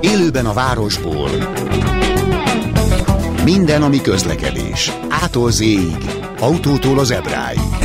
Élőben a városból Minden, ami közlekedés Ától z autótól az ebráig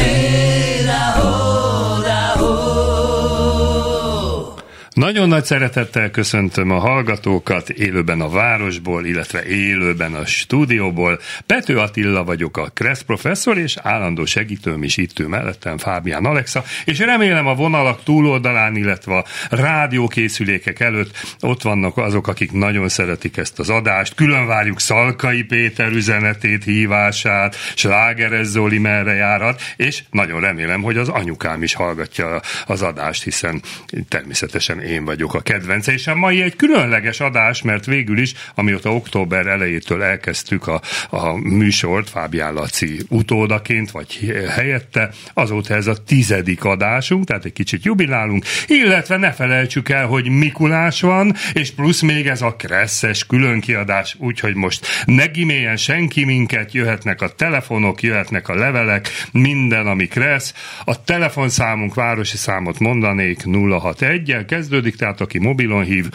Nagyon nagy szeretettel köszöntöm a hallgatókat élőben a városból, illetve élőben a stúdióból. Pető Attila vagyok a Kressz professzor, és állandó segítőm is itt ül mellettem Fábián Alexa, és remélem a vonalak túloldalán, illetve a rádiókészülékek előtt ott vannak azok, akik nagyon szeretik ezt az adást. Külön várjuk Szalkai Péter üzenetét, hívását, Slágeres Zoli merre járat, és nagyon remélem, hogy az anyukám is hallgatja az adást, hiszen természetesen én vagyok a kedvence, és a mai egy különleges adás, mert végül is, amióta október elejétől elkezdtük a, a műsort, Fábián Laci utódaként, vagy helyette, azóta ez a tizedik adásunk, tehát egy kicsit jubilálunk, illetve ne felejtsük el, hogy Mikulás van, és plusz még ez a kresszes különkiadás, úgyhogy most ne gimélyen senki minket, jöhetnek a telefonok, jöhetnek a levelek, minden, ami kressz. A telefonszámunk, városi számot mondanék 061-el, kezdődik, tehát aki mobilon hív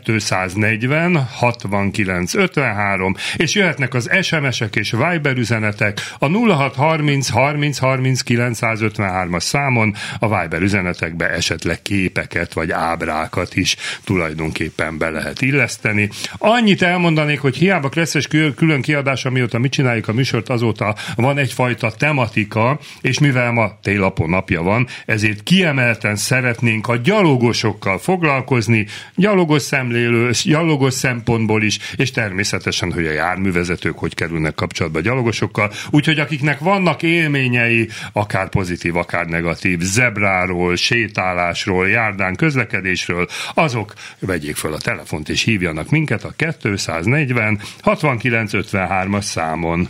240 69 53, és jöhetnek az SMS-ek és Viber üzenetek a 0630 30 30 953-as számon, a Viber üzenetekbe esetleg képeket vagy ábrákat is tulajdonképpen be lehet illeszteni. Annyit elmondanék, hogy hiába kresszes külön kiadás, amióta mi csináljuk a műsort, azóta van egyfajta tematika, és mivel ma télapon napja van, ezért kiemelten szeretnénk a gyalogosokkal dolgokkal foglalkozni, gyalogos szemlélő, gyalogos szempontból is, és természetesen, hogy a járművezetők hogy kerülnek kapcsolatba a gyalogosokkal. Úgyhogy akiknek vannak élményei, akár pozitív, akár negatív, zebráról, sétálásról, járdán közlekedésről, azok vegyék fel a telefont és hívjanak minket a 240 6953-as számon.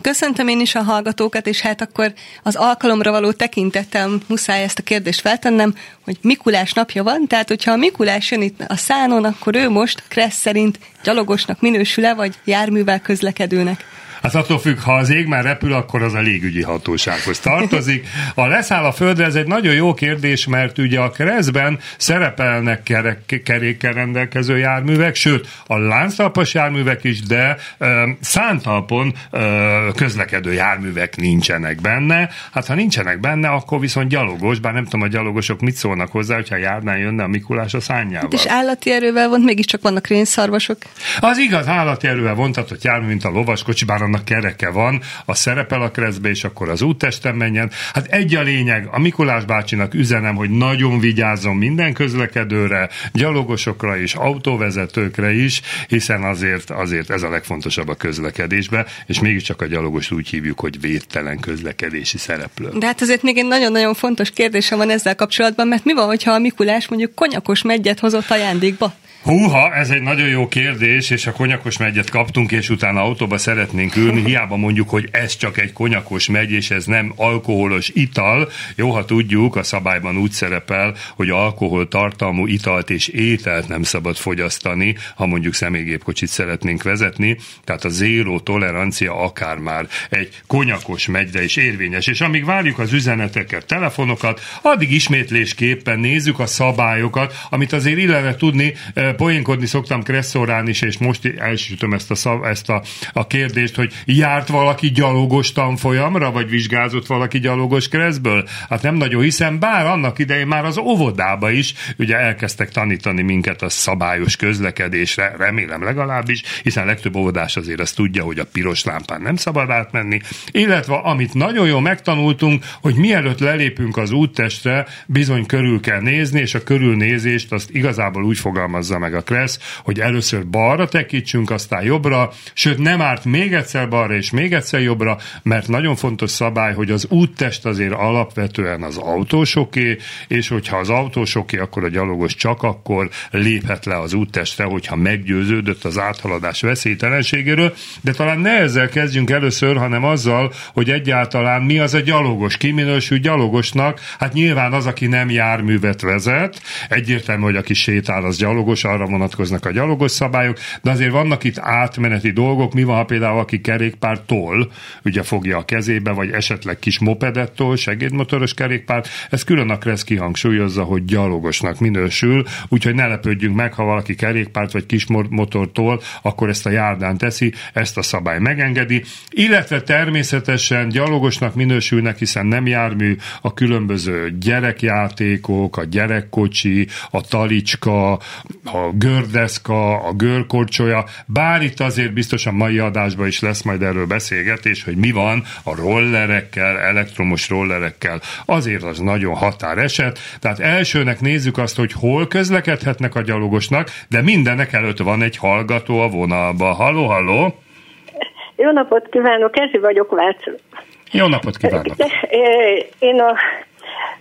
Köszöntöm én is a hallgatókat, és hát akkor az alkalomra való tekintettel muszáj ezt a kérdést feltennem, hogy Mikulás napja van, tehát hogyha a Mikulás jön itt a szánon, akkor ő most Kressz szerint gyalogosnak minősül-e, vagy járművel közlekedőnek? Hát attól függ, ha az ég már repül, akkor az a légügyi hatósághoz tartozik. A leszáll a földre, ez egy nagyon jó kérdés, mert ugye a keresztben szerepelnek kerek, kerékkel rendelkező járművek, sőt, a lánctalpas járművek is, de ö, szántalpon ö, közlekedő járművek nincsenek benne. Hát ha nincsenek benne, akkor viszont gyalogos, bár nem tudom, a gyalogosok mit szólnak hozzá, hogyha járdán jönne a Mikulás a szányával. Hát és állati erővel vont, mégiscsak vannak rénszarvasok. Az igaz, állati erővel vontatott jármű, mint a lovaskocsi, bár annak kereke van, a szerepel a kreszbe, és akkor az úttesten menjen. Hát egy a lényeg, a Mikulás bácsinak üzenem, hogy nagyon vigyázzon minden közlekedőre, gyalogosokra és autóvezetőkre is, hiszen azért, azért ez a legfontosabb a közlekedésbe, és mégiscsak a gyalogos úgy hívjuk, hogy védtelen közlekedési szereplő. De hát azért még egy nagyon-nagyon fontos kérdésem van ezzel kapcsolatban, mert mi van, hogyha a Mikulás mondjuk konyakos megyet hozott ajándékba? Húha, ez egy nagyon jó kérdés, és a konyakos megyet kaptunk, és utána autóba szeretnénk ülni. Hiába mondjuk, hogy ez csak egy konyakos megy, és ez nem alkoholos ital. Jó, ha tudjuk, a szabályban úgy szerepel, hogy alkohol tartalmú italt és ételt nem szabad fogyasztani, ha mondjuk személygépkocsit szeretnénk vezetni. Tehát a zéró tolerancia akár már egy konyakos megyre is érvényes. És amíg várjuk az üzeneteket, telefonokat, addig ismétlésképpen nézzük a szabályokat, amit azért illene tudni eh, poénkodni szoktam Kresszorán is, és most elsütöm ezt, a, szav, ezt a, a kérdést, hogy járt valaki gyalogos tanfolyamra, vagy vizsgázott valaki gyalogos Kresszből? Hát nem nagyon hiszem, bár annak idején már az óvodába is ugye elkezdtek tanítani minket a szabályos közlekedésre, remélem legalábbis, hiszen legtöbb óvodás azért azt tudja, hogy a piros lámpán nem szabad átmenni, illetve amit nagyon jól megtanultunk, hogy mielőtt lelépünk az úttestre, bizony körül kell nézni, és a körülnézést azt igazából úgy fogalmazza meg a Kressz, hogy először balra tekítsünk, aztán jobbra, sőt nem árt még egyszer balra és még egyszer jobbra, mert nagyon fontos szabály, hogy az úttest azért alapvetően az autósoké, és hogyha az autósoké, akkor a gyalogos csak akkor léphet le az úttestre, hogyha meggyőződött az áthaladás veszélytelenségéről, de talán ne ezzel kezdjünk először, hanem azzal, hogy egyáltalán mi az a gyalogos, ki minősül gyalogosnak, hát nyilván az, aki nem járművet vezet, egyértelmű, hogy aki sétál, az gyalogos, arra vonatkoznak a gyalogos szabályok, de azért vannak itt átmeneti dolgok. Mi van, ha például aki kerékpártól, ugye fogja a kezébe, vagy esetleg kis mopedettól, segédmotoros kerékpárt, ez külön a Kressz kihangsúlyozza, hogy gyalogosnak minősül, úgyhogy ne lepődjünk meg, ha valaki kerékpárt vagy kis motortól, akkor ezt a járdán teszi, ezt a szabály megengedi, illetve természetesen gyalogosnak minősülnek, hiszen nem jármű a különböző gyerekjátékok, a gyerekkocsi, a talicska, a gördeszka, a görkorcsolya, bár itt azért biztosan mai adásban is lesz majd erről beszélgetés, hogy mi van a rollerekkel, elektromos rollerekkel. Azért az nagyon határeset. Tehát elsőnek nézzük azt, hogy hol közlekedhetnek a gyalogosnak, de mindenek előtt van egy hallgató a vonalba. Halló, halló! Jó napot kívánok, Ezi vagyok Vácról. Jó napot kívánok! Én a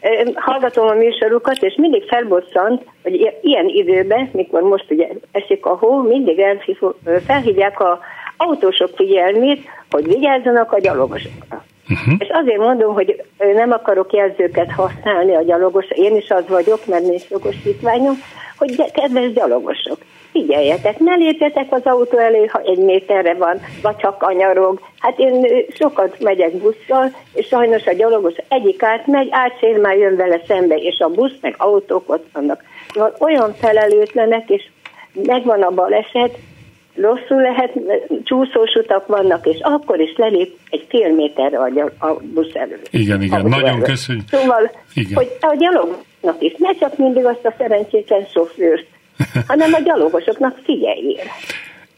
én hallgatom a műsorukat, és mindig felbosszant, hogy ilyen időben, mikor most ugye esik a hó, mindig felhívják a autósok figyelmét, hogy vigyázzanak a gyalogosokra. Uh-huh. És azért mondom, hogy nem akarok jelzőket használni a gyalogos, én is az vagyok, mert nincs jogosítványom, hogy kedves gyalogosok, figyeljetek, ne lépjetek az autó elé, ha egy méterre van, vagy csak kanyarog. Hát én sokat megyek busszal, és sajnos a gyalogos egyik átmegy, átsér már jön vele szembe, és a busz meg autók ott vannak. Olyan felelőtlenek, és megvan a baleset, rosszul lehet, csúszós utak vannak, és akkor is lelép egy fél méterre a, a busz elő. Igen, igen, nagyon elő. köszönjük. Szóval, igen. hogy a gyalognak is, ne csak mindig azt a szerencsétlen sofőrt, hanem a gyalogosoknak figyeljél.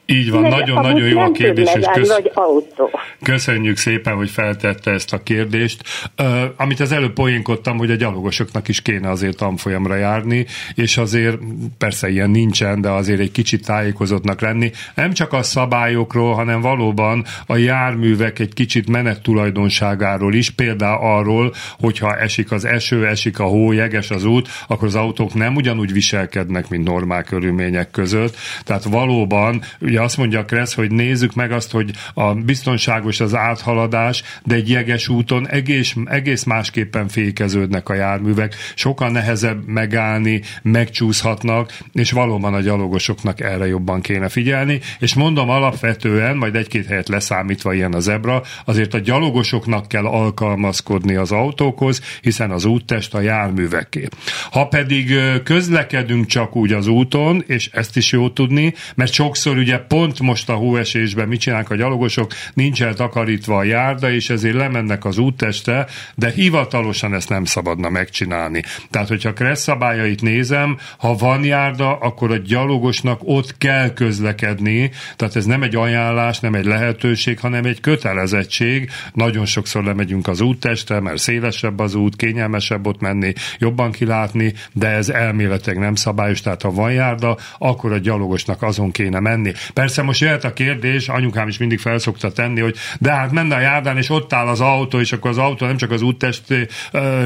Így van, nagyon-nagyon jó a kérdés. És kösz... autó. Köszönjük szépen, hogy feltette ezt a kérdést. Uh, amit az előbb poénkodtam, hogy a gyalogosoknak is kéne azért tanfolyamra járni, és azért persze ilyen nincsen, de azért egy kicsit tájékozottnak lenni. Nem csak a szabályokról, hanem valóban a járművek egy kicsit menettulajdonságáról is, például arról, hogyha esik az eső, esik a hó, jeges az út, akkor az autók nem ugyanúgy viselkednek, mint normál körülmények között. Tehát valóban ugye azt mondja a Kressz, hogy nézzük meg azt, hogy a biztonságos az áthaladás, de egy jeges úton egész, egész másképpen fékeződnek a járművek, sokkal nehezebb megállni, megcsúszhatnak, és valóban a gyalogosoknak erre jobban kéne figyelni, és mondom alapvetően, majd egy-két helyet leszámítva ilyen a zebra, azért a gyalogosoknak kell alkalmazkodni az autókhoz, hiszen az úttest a járműveké. Ha pedig közlekedünk csak úgy az úton, és ezt is jó tudni, mert sokszor ugye pont most a hóesésben mit csinálnak a gyalogosok, nincs eltakarítva a járda, és ezért lemennek az útteste, de hivatalosan ezt nem szabadna megcsinálni. Tehát, hogyha Kressz szabályait nézem, ha van járda, akkor a gyalogosnak ott kell közlekedni, tehát ez nem egy ajánlás, nem egy lehetőség, hanem egy kötelezettség. Nagyon sokszor lemegyünk az útteste, mert szélesebb az út, kényelmesebb ott menni, jobban kilátni, de ez elméletileg nem szabályos, tehát ha van járda, akkor a gyalogosnak azon kéne menni. Persze most jöhet a kérdés, anyukám is mindig felszokta tenni, hogy de hát menne a járdán, és ott áll az autó, és akkor az autó nem csak az úttest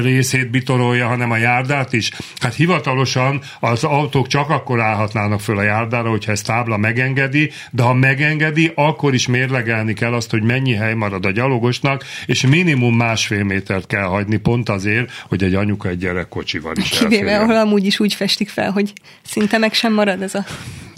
részét bitorolja, hanem a járdát is. Hát hivatalosan az autók csak akkor állhatnának föl a járdára, hogyha ez tábla megengedi, de ha megengedi, akkor is mérlegelni kell azt, hogy mennyi hely marad a gyalogosnak, és minimum másfél métert kell hagyni, pont azért, hogy egy anyuka egy gyerekkocsival is Kivéve, ahol amúgy is úgy festik fel, hogy szinte meg sem marad ez a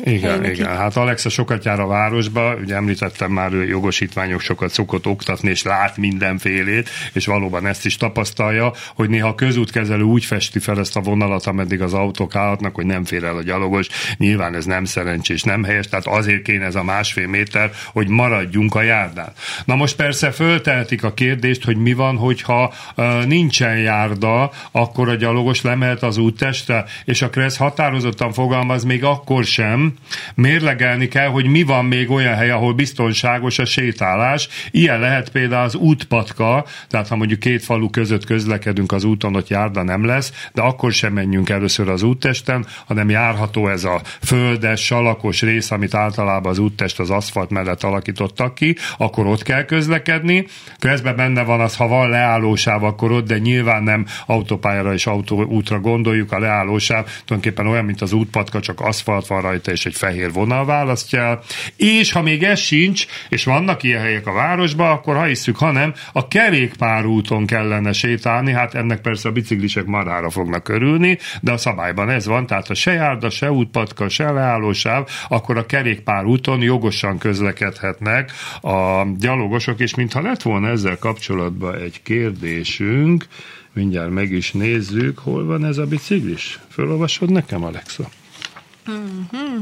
igen, igen. Hát Alexa sokat jár a városba, ugye említettem már, ő jogosítványok sokat szokott oktatni, és lát mindenfélét, és valóban ezt is tapasztalja, hogy néha a közútkezelő úgy festi fel ezt a vonalat, ameddig az autók állhatnak, hogy nem fér el a gyalogos. Nyilván ez nem szerencsés, nem helyes, tehát azért kéne ez a másfél méter, hogy maradjunk a járdán. Na most persze föltehetik a kérdést, hogy mi van, hogyha uh, nincsen járda, akkor a gyalogos lemehet az úttestre, és a Kressz határozottan fogalmaz még akkor sem, mérlegelni kell, hogy mi van még olyan hely, ahol biztonságos a sétálás. Ilyen lehet például az útpatka, tehát ha mondjuk két falu között közlekedünk az úton, ott járda nem lesz, de akkor sem menjünk először az úttesten, hanem járható ez a földes, salakos rész, amit általában az úttest az aszfalt mellett alakítottak ki, akkor ott kell közlekedni. Közben benne van az, ha van leállósáv, akkor ott, de nyilván nem autópályára és autóútra gondoljuk, a leállósáv tulajdonképpen olyan, mint az útpatka, csak aszfalt van rajta, és és egy fehér vonal választja el, és ha még ez sincs, és vannak ilyen helyek a városban, akkor ha hiszük, ha nem, a kerékpárúton kellene sétálni, hát ennek persze a biciklisek marára fognak örülni, de a szabályban ez van, tehát a se járda, se útpatka, se leállósáv, akkor a kerékpárúton jogosan közlekedhetnek a gyalogosok, és mintha lett volna ezzel kapcsolatban egy kérdésünk, mindjárt meg is nézzük, hol van ez a biciklis. Fölolvasod nekem, Alexa? Mm-hmm.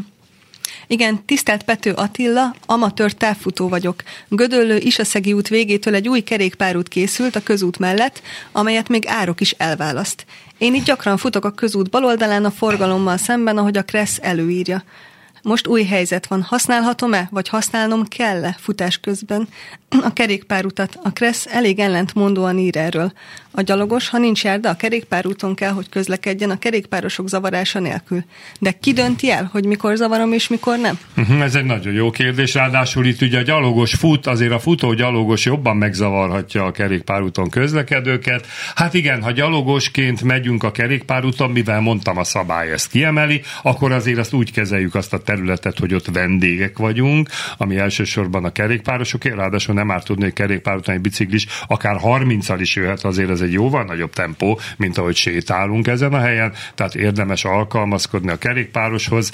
Igen, tisztelt Pető Attila, amatőr távfutó vagyok. Gödöllő Isaszegi út végétől egy új kerékpárút készült a közút mellett, amelyet még árok is elválaszt. Én itt gyakran futok a közút baloldalán a forgalommal szemben, ahogy a Kressz előírja. Most új helyzet van. Használhatom-e, vagy használnom kell-e futás közben? A kerékpárutat. A Kressz elég ellentmondóan ír erről. A gyalogos, ha nincs járda, a kerékpárúton kell, hogy közlekedjen a kerékpárosok zavarása nélkül. De ki dönti el, hogy mikor zavarom és mikor nem? Uh-huh, ez egy nagyon jó kérdés. Ráadásul itt ugye a gyalogos fut, azért a futó gyalogos jobban megzavarhatja a kerékpárúton közlekedőket. Hát igen, ha gyalogosként megyünk a kerékpárúton, mivel mondtam a szabály ezt kiemeli, akkor azért azt úgy kezeljük azt a területet, hogy ott vendégek vagyunk, ami elsősorban a kerékpárosok, ráadásul nem már tudni, hogy kerékpárúton egy biciklis akár 30-al is jöhet, azért ez egy jóval nagyobb tempó, mint ahogy sétálunk ezen a helyen, tehát érdemes alkalmazkodni a kerékpároshoz.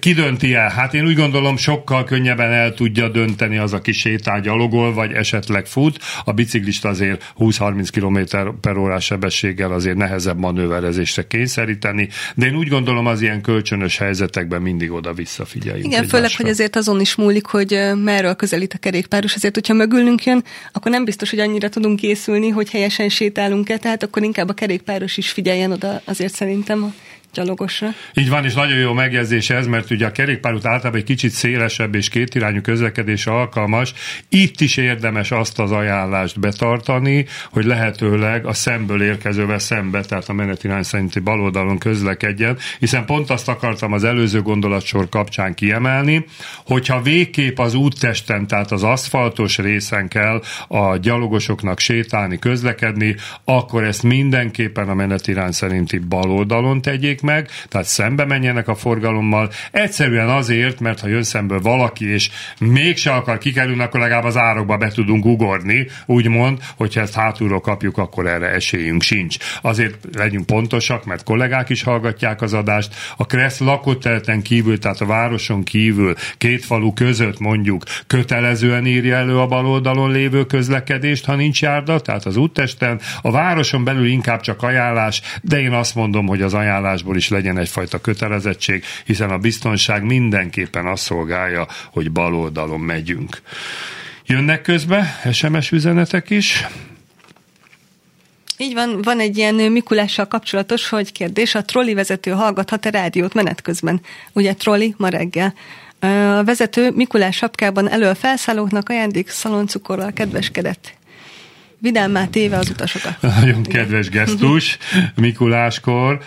Ki dönti el? Hát én úgy gondolom, sokkal könnyebben el tudja dönteni az, aki sétál gyalogol, vagy esetleg fut. A biciklist azért 20-30 km per órás sebességgel azért nehezebb manőverezésre kényszeríteni, de én úgy gondolom, az ilyen kölcsönös helyzetekben mindig oda-vissza figyeljünk. Igen, főleg, hogy azért azon is múlik, hogy merről közelít a kerékpáros, azért, hogyha mögülünk jön, akkor nem biztos, hogy annyira tudunk készülni, hogy helyesen sétálunk-e, tehát akkor inkább a kerékpáros is figyeljen oda azért szerintem a gyalogosra. Így van, és nagyon jó megjegyzés ez, mert ugye a kerékpárút általában egy kicsit szélesebb és kétirányú közlekedés alkalmas. Itt is érdemes azt az ajánlást betartani, hogy lehetőleg a szemből érkezővel szembe, tehát a menetirány szerinti baloldalon közlekedjen, hiszen pont azt akartam az előző gondolatsor kapcsán kiemelni, hogyha végképp az úttesten, tehát az aszfaltos részen kell a gyalogosoknak sétálni, közlekedni, akkor ezt mindenképpen a menetirány szerinti baloldalon tegyék meg, tehát szembe menjenek a forgalommal. Egyszerűen azért, mert ha jön szemből valaki, és mégse akar kikerülni, akkor legalább az árokba be tudunk ugorni, úgymond, hogyha ezt hátulról kapjuk, akkor erre esélyünk sincs. Azért legyünk pontosak, mert kollégák is hallgatják az adást. A Kressz lakóteleten kívül, tehát a városon kívül, két falu között mondjuk kötelezően írja elő a baloldalon lévő közlekedést, ha nincs járda, tehát az úttesten. A városon belül inkább csak ajánlás, de én azt mondom, hogy az ajánlásból is legyen egyfajta kötelezettség, hiszen a biztonság mindenképpen azt szolgálja, hogy bal oldalon megyünk. Jönnek közbe SMS üzenetek is. Így van, van egy ilyen Mikulással kapcsolatos, hogy kérdés, a trolli vezető hallgathat-e rádiót menet közben? Ugye trolli ma reggel. A vezető Mikulás sapkában elől felszállóknak ajándék szaloncukorral kedveskedett vidámmá téve az utasokat. Nagyon kedves gesztus Mikuláskor.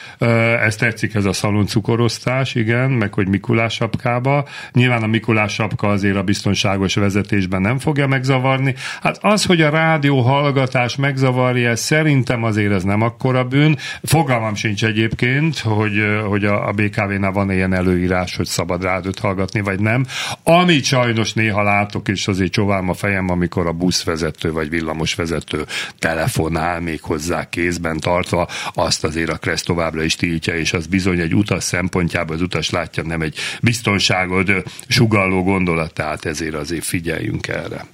Ez tetszik, ez a szalon cukorosztás, igen, meg hogy Mikulás sapkába. Nyilván a Mikulás sapka azért a biztonságos vezetésben nem fogja megzavarni. Hát az, hogy a rádió hallgatás megzavarja, szerintem azért ez nem akkora bűn. Fogalmam sincs egyébként, hogy, hogy a, a BKV-nál van ilyen előírás, hogy szabad rádiót hallgatni, vagy nem. Amit sajnos néha látok, és azért csóválom a fejem, amikor a buszvezető vagy villamosvezető vezető telefonál még hozzá kézben tartva, azt azért a Kressz továbbra is tiltja, és az bizony egy utas szempontjából az utas látja nem egy biztonságot sugalló gondolat, tehát ezért azért figyeljünk erre.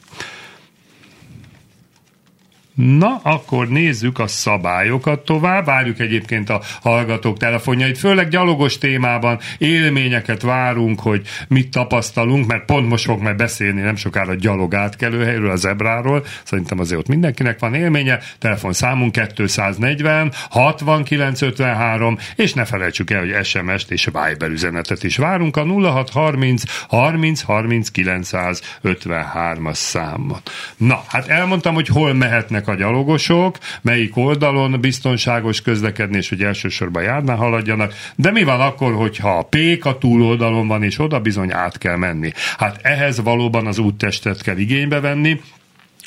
Na, akkor nézzük a szabályokat tovább. Várjuk egyébként a hallgatók telefonjait, főleg gyalogos témában élményeket várunk, hogy mit tapasztalunk, mert pont most fog majd beszélni nem sokára a gyalog átkelőhelyről, a zebráról. Szerintem azért ott mindenkinek van élménye. Telefon számunk 240 6953, és ne felejtsük el, hogy SMS-t és Viber üzenetet is várunk a 0630 30 30 953-as számot. Na, hát elmondtam, hogy hol mehetnek a gyalogosok, melyik oldalon biztonságos közlekedni, és hogy elsősorban járnál haladjanak, de mi van akkor, hogyha a pék a túloldalon van, és oda bizony át kell menni. Hát ehhez valóban az úttestet kell igénybe venni,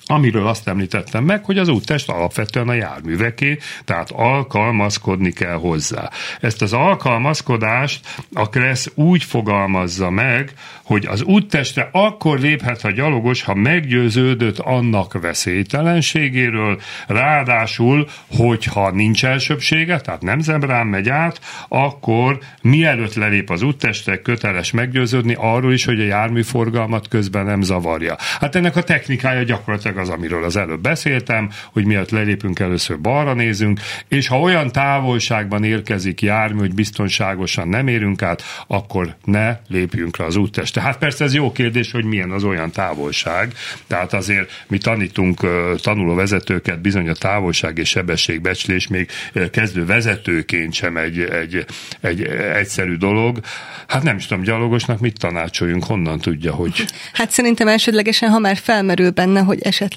amiről azt említettem meg, hogy az úttest alapvetően a járműveké, tehát alkalmazkodni kell hozzá. Ezt az alkalmazkodást a Kressz úgy fogalmazza meg, hogy az úttestre akkor léphet a gyalogos, ha meggyőződött annak veszélytelenségéről, ráadásul, hogyha nincs elsőbsége, tehát nem zebrán megy át, akkor mielőtt lelép az úttestre, köteles meggyőződni arról is, hogy a járműforgalmat közben nem zavarja. Hát ennek a technikája gyakorlatilag az, amiről az előbb beszéltem, hogy miatt lelépünk, először balra nézünk, és ha olyan távolságban érkezik jármű, hogy biztonságosan nem érünk át, akkor ne lépjünk le az úttestre. Hát persze ez jó kérdés, hogy milyen az olyan távolság. Tehát azért mi tanítunk tanuló vezetőket, bizony a távolság és sebességbecslés még kezdő vezetőként sem egy, egy, egy egyszerű dolog. Hát nem is tudom, gyalogosnak mit tanácsoljunk, honnan tudja, hogy... Hát szerintem elsődlegesen, ha már felmerül benne, hogy esetleg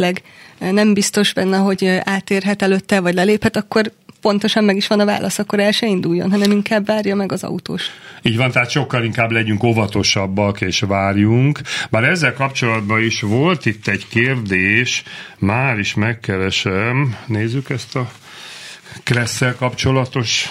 nem biztos benne, hogy átérhet előtte, vagy leléphet, akkor pontosan meg is van a válasz, akkor el se induljon, hanem inkább várja meg az autós. Így van, tehát sokkal inkább legyünk óvatosabbak és várjunk. Bár ezzel kapcsolatban is volt itt egy kérdés, már is megkeresem, nézzük ezt a Kresszel kapcsolatos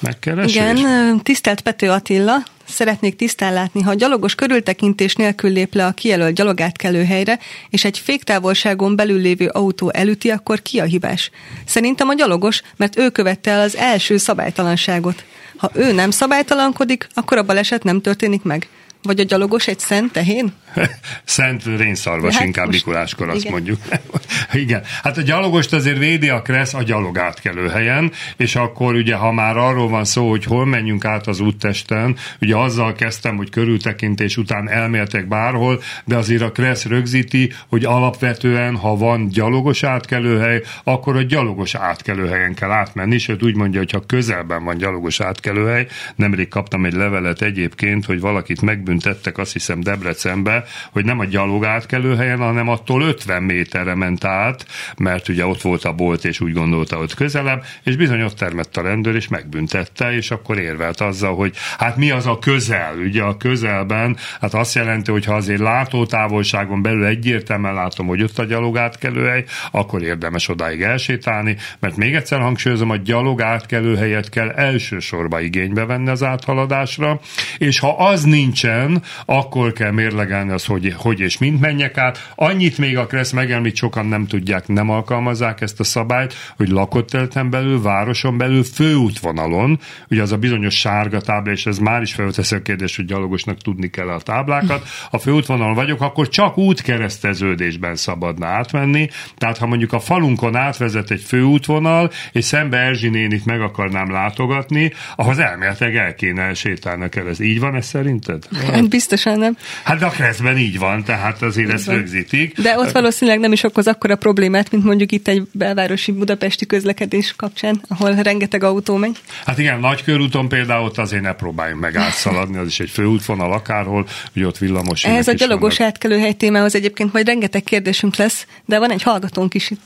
megkeresést. Igen, tisztelt Pető Attila, Szeretnék tisztán látni, ha a gyalogos körültekintés nélkül lép le a kijelölt gyalogátkelő helyre, és egy féktávolságon belül lévő autó elüti, akkor ki a hibás? Szerintem a gyalogos, mert ő követte el az első szabálytalanságot. Ha ő nem szabálytalankodik, akkor a baleset nem történik meg. Vagy a gyalogos egy szent tehén? szent rénszarvas hát inkább Mikuláskor azt igen. mondjuk. igen. Hát a gyalogost azért védi a Kressz a gyalog átkelő helyen, és akkor ugye, ha már arról van szó, hogy hol menjünk át az úttesten, ugye azzal kezdtem, hogy körültekintés után elméltek bárhol, de azért a Kressz rögzíti, hogy alapvetően, ha van gyalogos átkelőhely, akkor a gyalogos átkelőhelyen kell átmenni, sőt úgy mondja, hogy ha közelben van gyalogos átkelőhely, nemrég kaptam egy levelet egyébként, hogy valakit megbüntettek, azt hiszem Debrecenbe, hogy nem a gyalog átkelő helyen, hanem attól 50 méterre ment át, mert ugye ott volt a bolt, és úgy gondolta, hogy közelebb, és bizony ott termett a rendőr, és megbüntette, és akkor érvelt azzal, hogy hát mi az a közel, ugye a közelben, hát azt jelenti, hogy ha azért látótávolságon belül egyértelműen látom, hogy ott a gyalog átkelőhely, akkor érdemes odáig elsétálni, mert még egyszer hangsúlyozom, a gyalog átkelőhelyet kell elsősorban igénybe venni az áthaladásra, és ha az nincsen, akkor kell mérlegelni az, hogy, hogy és mint menjek át. Annyit még a Kressz megemlít, sokan nem tudják, nem alkalmazzák ezt a szabályt, hogy lakott területen belül, városon belül, főútvonalon, ugye az a bizonyos sárga tábla, és ez már is felteszi a kérdés, hogy gyalogosnak tudni kell a táblákat. Ha főútvonalon vagyok, akkor csak útkereszteződésben szabadna átmenni. Tehát ha mondjuk a falunkon átvezet egy főútvonal, és szembe Erzsi nénit meg akarnám látogatni, ahhoz elméletileg el kéne sétálni kell. Ez így van ez szerinted? Hát biztosan nem. Hát de a Kreszben így van, tehát azért ezt rögzítik. De ott valószínűleg nem is okoz akkora problémát, mint mondjuk itt egy belvárosi budapesti közlekedés kapcsán, ahol rengeteg autó megy. Hát igen, nagykörúton például ott azért ne próbáljunk meg átszaladni, az is egy főútvonal akárhol, hogy ott villamos. Ez a gyalogos átkelőhely témához egyébként majd rengeteg kérdésünk lesz, de van egy hallgatónk is itt.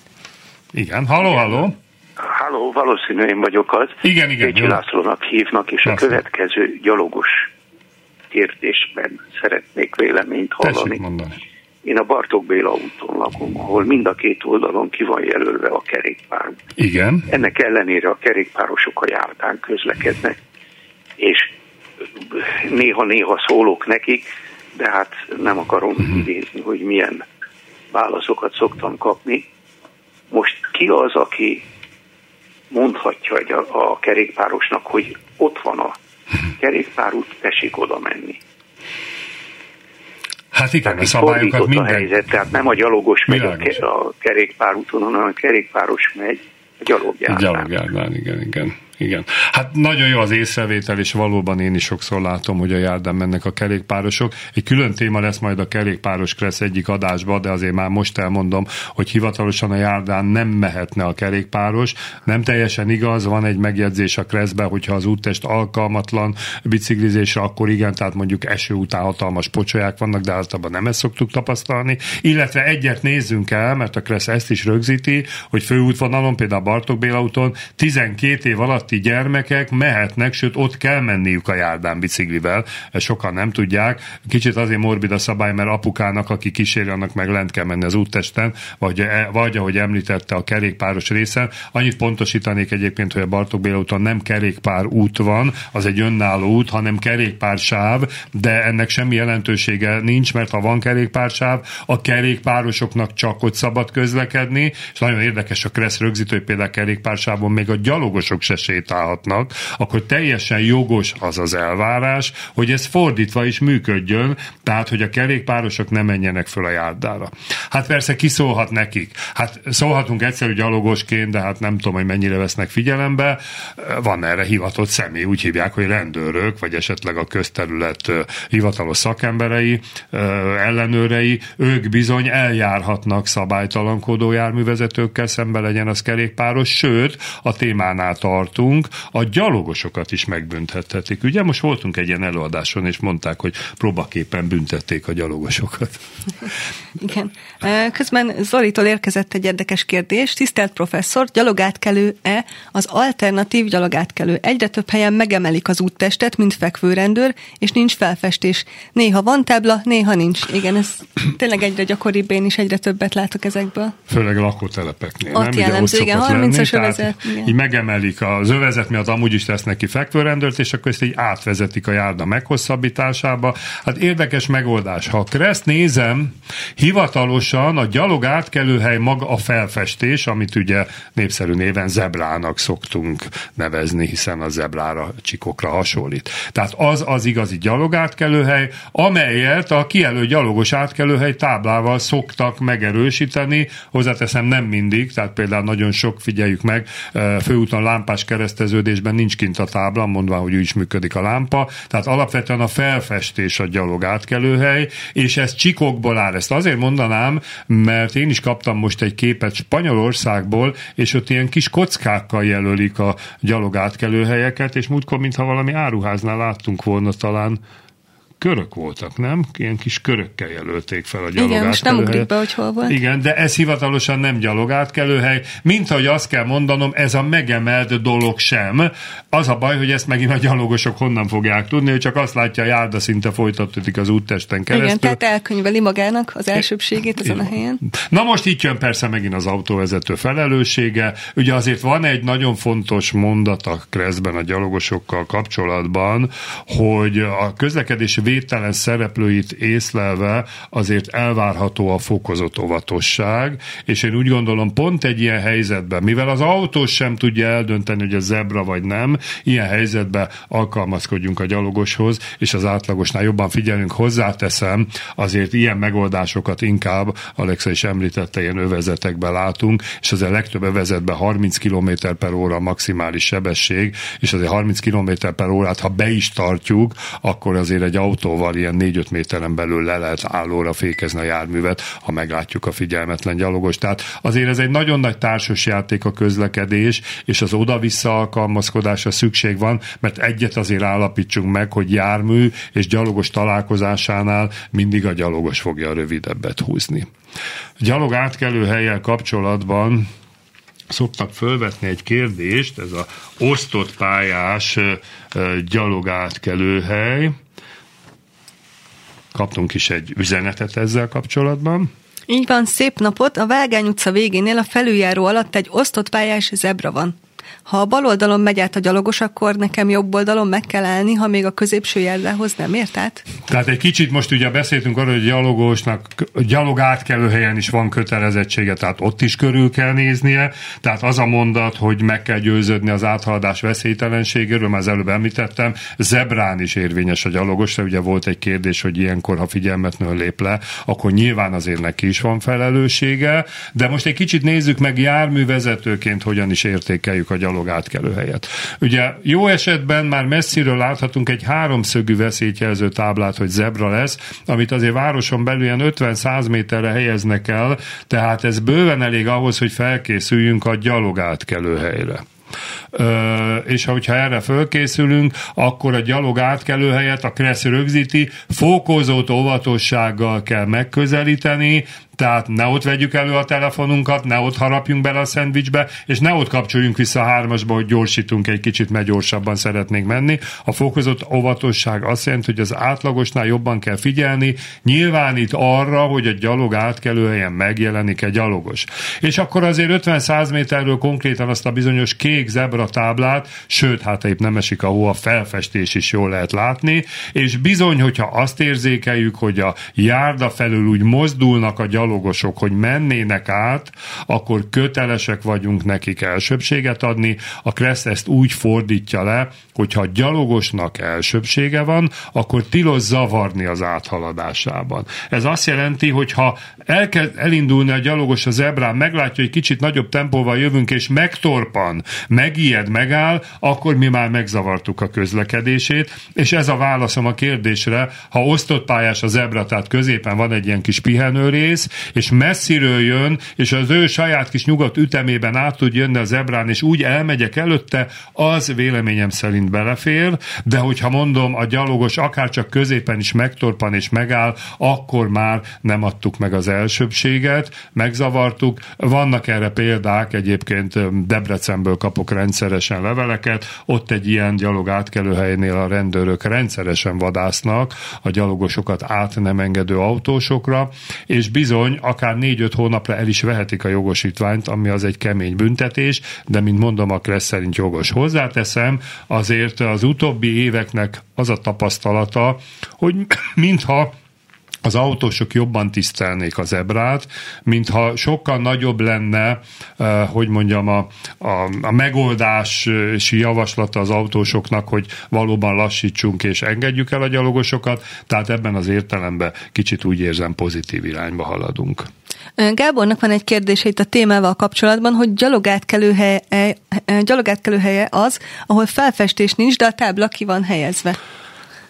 Igen, halló, halló. Halló, valószínű én vagyok az. Igen, igen. Pécsi Lászlónak hívnak, és László. a következő gyalogos kérdésben szeretnék véleményt hallani. Én a Bartók Béla úton lakom, ahol mind a két oldalon ki van jelölve a kerékpár. Igen. Ennek ellenére a kerékpárosok a járdán közlekednek, és néha-néha szólok nekik, de hát nem akarom uh-huh. idézni, hogy milyen válaszokat szoktam kapni. Most ki az, aki mondhatja a, a kerékpárosnak, hogy ott van a kerékpárút, tessék oda menni. Hát igen, tehát a szabályokat minden... a helyzet, tehát nem a gyalogos megy a, a kerékpárúton, hanem a kerékpáros megy a gyalogjárdán. Gyalogjárdán, igen, igen. Igen. Hát nagyon jó az észrevétel, és valóban én is sokszor látom, hogy a járdán mennek a kerékpárosok. Egy külön téma lesz majd a kerékpáros kressz egyik adásba, de azért már most elmondom, hogy hivatalosan a járdán nem mehetne a kerékpáros. Nem teljesen igaz, van egy megjegyzés a kresszbe, hogyha az úttest alkalmatlan biciklizésre, akkor igen, tehát mondjuk eső után hatalmas pocsolyák vannak, de általában nem ezt szoktuk tapasztalni. Illetve egyet nézzünk el, mert a kressz ezt is rögzíti, hogy főútvonalon, például Bartók Béla úton 12 év alatt alatti gyermekek mehetnek, sőt ott kell menniük a járdán biciklivel, ezt sokan nem tudják. Kicsit azért morbid a szabály, mert apukának, aki kíséri, annak meg lent kell menni az úttesten, vagy, e, vagy ahogy említette a kerékpáros részen. Annyit pontosítanék egyébként, hogy a Bartók Béla úton nem kerékpár út van, az egy önálló út, hanem kerékpársáv, de ennek semmi jelentősége nincs, mert ha van kerékpársáv, a kerékpárosoknak csak ott szabad közlekedni, és nagyon érdekes a Kressz rögzítő, hogy például kerékpársávon még a gyalogosok se sétálhatnak, akkor teljesen jogos az az elvárás, hogy ez fordítva is működjön, tehát, hogy a kerékpárosok ne menjenek föl a járdára. Hát persze kiszólhat nekik. Hát szólhatunk egyszerű gyalogosként, de hát nem tudom, hogy mennyire vesznek figyelembe. Van erre hivatott személy, úgy hívják, hogy rendőrök, vagy esetleg a közterület hivatalos szakemberei, ellenőrei, ők bizony eljárhatnak szabálytalankodó járművezetőkkel szembe legyen az kerékpáros, sőt, a témánál tartunk, a gyalogosokat is megbüntethetik. Ugye most voltunk egy ilyen előadáson, és mondták, hogy próbaképpen büntették a gyalogosokat. Igen. Közben Zoritól érkezett egy érdekes kérdés. Tisztelt professzor, gyalogátkelő-e az alternatív gyalogátkelő? Egyre több helyen megemelik az úttestet, mint fekvőrendőr, és nincs felfestés. Néha van tábla, néha nincs. Igen, ez tényleg egyre gyakoribb, én is egyre többet látok ezekből. Főleg lakótelepeknél. Ott nem? jellemző, igen, 30-as övezet. Így megemelik az övezet miatt amúgy is tesznek ki fekvőrendőrt, és akkor ezt így átvezetik a járda meghosszabbításába. Hát érdekes megoldás. Ha a Kreszt nézem, hivatalosan a gyalog átkelőhely maga a felfestés, amit ugye népszerű néven zebrának szoktunk nevezni, hiszen a zebrára, csikokra hasonlít. Tehát az az igazi gyalogátkelőhely, amelyet a kijelölt gyalogos átkelőhely táblával szoktak megerősíteni, hozzáteszem nem mindig, tehát például nagyon sok, figyeljük meg, főúton lámpás kereszteződésben nincs kint a tábla, mondva, hogy úgy is működik a lámpa, tehát alapvetően a felfestés a gyalog átkelőhely, és ez csikokból áll. Ezt azért mondanám, mert én is kaptam most egy képet Spanyolországból, és ott ilyen kis kockákkal jelölik a gyalog átkelőhelyeket, és múltkor, mintha valami áruháznál láttunk volna talán körök voltak, nem? Ilyen kis körökkel jelölték fel a gyalogátkelőhelyet. Igen, most nem ugrik be, hogy hol volt. Igen, de ez hivatalosan nem gyalogátkelőhely. Mint ahogy azt kell mondanom, ez a megemelt dolog sem. Az a baj, hogy ezt megint a gyalogosok honnan fogják tudni, hogy csak azt látja, a járda szinte folytatódik az úttesten keresztül. Igen, tehát elkönyveli magának az elsőbségét ezen a helyen. Na most itt jön persze megint az autóvezető felelőssége. Ugye azért van egy nagyon fontos mondat a kreszben a gyalogosokkal kapcsolatban, hogy a közlekedési védtelen szereplőit észlelve azért elvárható a fokozott óvatosság, és én úgy gondolom pont egy ilyen helyzetben, mivel az autós sem tudja eldönteni, hogy a zebra vagy nem, ilyen helyzetben alkalmazkodjunk a gyalogoshoz, és az átlagosnál jobban figyelünk, hozzáteszem, azért ilyen megoldásokat inkább, Alexa is említette, ilyen övezetekben látunk, és azért legtöbb övezetben 30 km per óra maximális sebesség, és azért 30 km per órát, ha be is tartjuk, akkor azért egy autó autóval ilyen 4-5 méteren belül le lehet állóra fékezni a járművet, ha meglátjuk a figyelmetlen gyalogos. Tehát azért ez egy nagyon nagy társas játék a közlekedés, és az oda-vissza alkalmazkodásra szükség van, mert egyet azért állapítsunk meg, hogy jármű és gyalogos találkozásánál mindig a gyalogos fogja a rövidebbet húzni. A gyalog átkelő helyel kapcsolatban szoktak fölvetni egy kérdést, ez a osztott pályás gyalogátkelőhely, kaptunk is egy üzenetet ezzel kapcsolatban. Így van, szép napot! A Vágány utca végénél a felüljáró alatt egy osztott pályás zebra van. Ha a bal oldalon megy át a gyalogos, akkor nekem jobb oldalon meg kell állni, ha még a középső járdához nem ért át? Tehát egy kicsit most ugye beszéltünk arról, hogy a gyalogosnak gyalog átkelő helyen is van kötelezettsége, tehát ott is körül kell néznie. Tehát az a mondat, hogy meg kell győződni az áthaladás veszélytelenségéről, már az előbb említettem, zebrán is érvényes a gyalogos, ugye volt egy kérdés, hogy ilyenkor, ha figyelmetlenül lép le, akkor nyilván azért neki is van felelőssége, de most egy kicsit nézzük meg járművezetőként, hogyan is értékeljük a gyalog helyet. Ugye jó esetben már messziről láthatunk egy háromszögű veszélyjelző táblát, hogy zebra lesz, amit azért városon belül ilyen 50-100 méterre helyeznek el, tehát ez bőven elég ahhoz, hogy felkészüljünk a gyalog helyre és hogyha erre fölkészülünk, akkor a gyalog átkelő helyet a Kressz rögzíti, fokozott óvatossággal kell megközelíteni, Tehát ne ott vegyük elő a telefonunkat, ne ott harapjunk bele a szendvicsbe, és ne ott kapcsoljunk vissza a hármasba, hogy gyorsítunk egy kicsit, mert gyorsabban szeretnénk menni. A fokozott óvatosság azt jelenti, hogy az átlagosnál jobban kell figyelni, nyilvánít arra, hogy a gyalog átkelőhelyen megjelenik egy gyalogos. És akkor azért 50-100 méterről konkrétan azt a bizonyos kék zebra táblát, sőt, hát épp nem esik a hó, a felfestés is jól lehet látni, és bizony, hogyha azt érzékeljük, hogy a járda felül úgy mozdulnak a gyalogosok, hogy mennének át, akkor kötelesek vagyunk nekik elsőbséget adni. A Kressz ezt úgy fordítja le, hogyha gyalogosnak elsőbsége van, akkor tilos zavarni az áthaladásában. Ez azt jelenti, hogy ha elkezd elindulni a gyalogos az ebrán, meglátja, hogy kicsit nagyobb tempóval jövünk, és megtorpan, megijed, megáll, akkor mi már megzavartuk a közlekedését, és ez a válaszom a kérdésre, ha osztott pályás az ebra, tehát középen van egy ilyen kis pihenőrész, és messziről jön, és az ő saját kis nyugodt ütemében át tud jönni az ebrán, és úgy elmegyek előtte, az véleményem szerint belefér, de hogyha mondom, a gyalogos akár csak középen is megtorpan és megáll, akkor már nem adtuk meg az elsőbséget, megzavartuk. Vannak erre példák, egyébként Debrecenből kapok rendszeresen leveleket, ott egy ilyen gyalog átkelőhelynél a rendőrök rendszeresen vadásznak a gyalogosokat át nem engedő autósokra, és bizony akár négy-öt hónapra el is vehetik a jogosítványt, ami az egy kemény büntetés, de mint mondom, a Kressz szerint jogos. Hozzáteszem, azért az utóbbi éveknek az a tapasztalata, hogy mintha az autósok jobban tisztelnék az ebrát, mintha sokkal nagyobb lenne, eh, hogy mondjam, a, a, a megoldási javaslata az autósoknak, hogy valóban lassítsunk és engedjük el a gyalogosokat, tehát ebben az értelemben kicsit úgy érzem pozitív irányba haladunk. Gábornak van egy kérdése itt a témával kapcsolatban, hogy gyalogátkelőhelye, gyalogátkelőhelye az, ahol felfestés nincs, de a tábla ki van helyezve.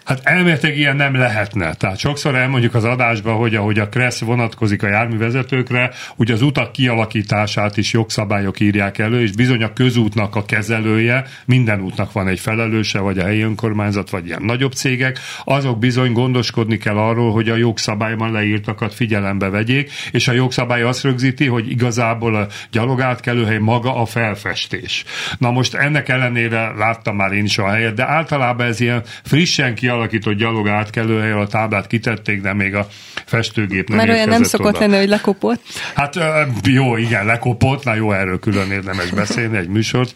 Hát elméletileg ilyen nem lehetne. Tehát sokszor elmondjuk az adásban, hogy ahogy a KRESZ vonatkozik a járművezetőkre, úgy az utak kialakítását is jogszabályok írják elő, és bizony a közútnak a kezelője, minden útnak van egy felelőse, vagy a helyi önkormányzat, vagy ilyen nagyobb cégek, azok bizony gondoskodni kell arról, hogy a jogszabályban leírtakat figyelembe vegyék, és a jogszabály azt rögzíti, hogy igazából a gyalogátkelőhely maga a felfestés. Na most ennek ellenére láttam már én is a helyet, de általában ez ilyen frissen ki kialakított gyalog átkelőhelyen a táblát kitették, de még a festőgép nem Mert olyan nem szokott oda. lenni, hogy lekopott. Hát jó, igen, lekopott, na jó, erről külön érdemes beszélni, egy műsort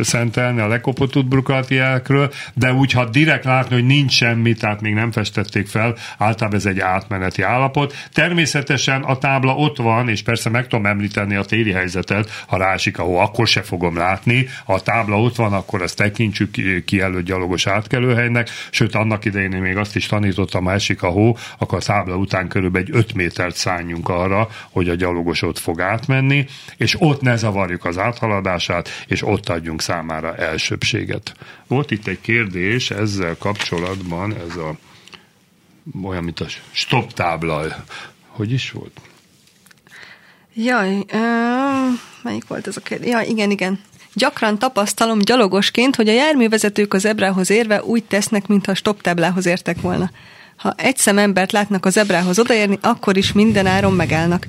szentelni a lekopott útbrukatiákról, de úgy, ha direkt látni, hogy nincs semmi, tehát még nem festették fel, általában ez egy átmeneti állapot. Természetesen a tábla ott van, és persze meg tudom említeni a téli helyzetet, ha rásik ahol akkor se fogom látni. Ha a tábla ott van, akkor azt tekintsük ki előtt gyalogos átkelőhelynek, sőt annak idején én még azt is tanítottam, ha esik a hó, akkor a tábla után körülbelül egy 5 métert szálljunk arra, hogy a gyalogos ott fog átmenni, és ott ne zavarjuk az áthaladását, és ott adjunk számára elsőbséget. Volt itt egy kérdés ezzel kapcsolatban, ez a olyan, mint a stop tábla. Hogy is volt? Jaj, uh, melyik volt ez a kérdés? Ja, igen, igen. Gyakran tapasztalom gyalogosként, hogy a járművezetők az ebrához érve úgy tesznek, mintha stop táblához értek volna. Ha egy szem embert látnak az ebrához odaérni, akkor is minden áron megállnak.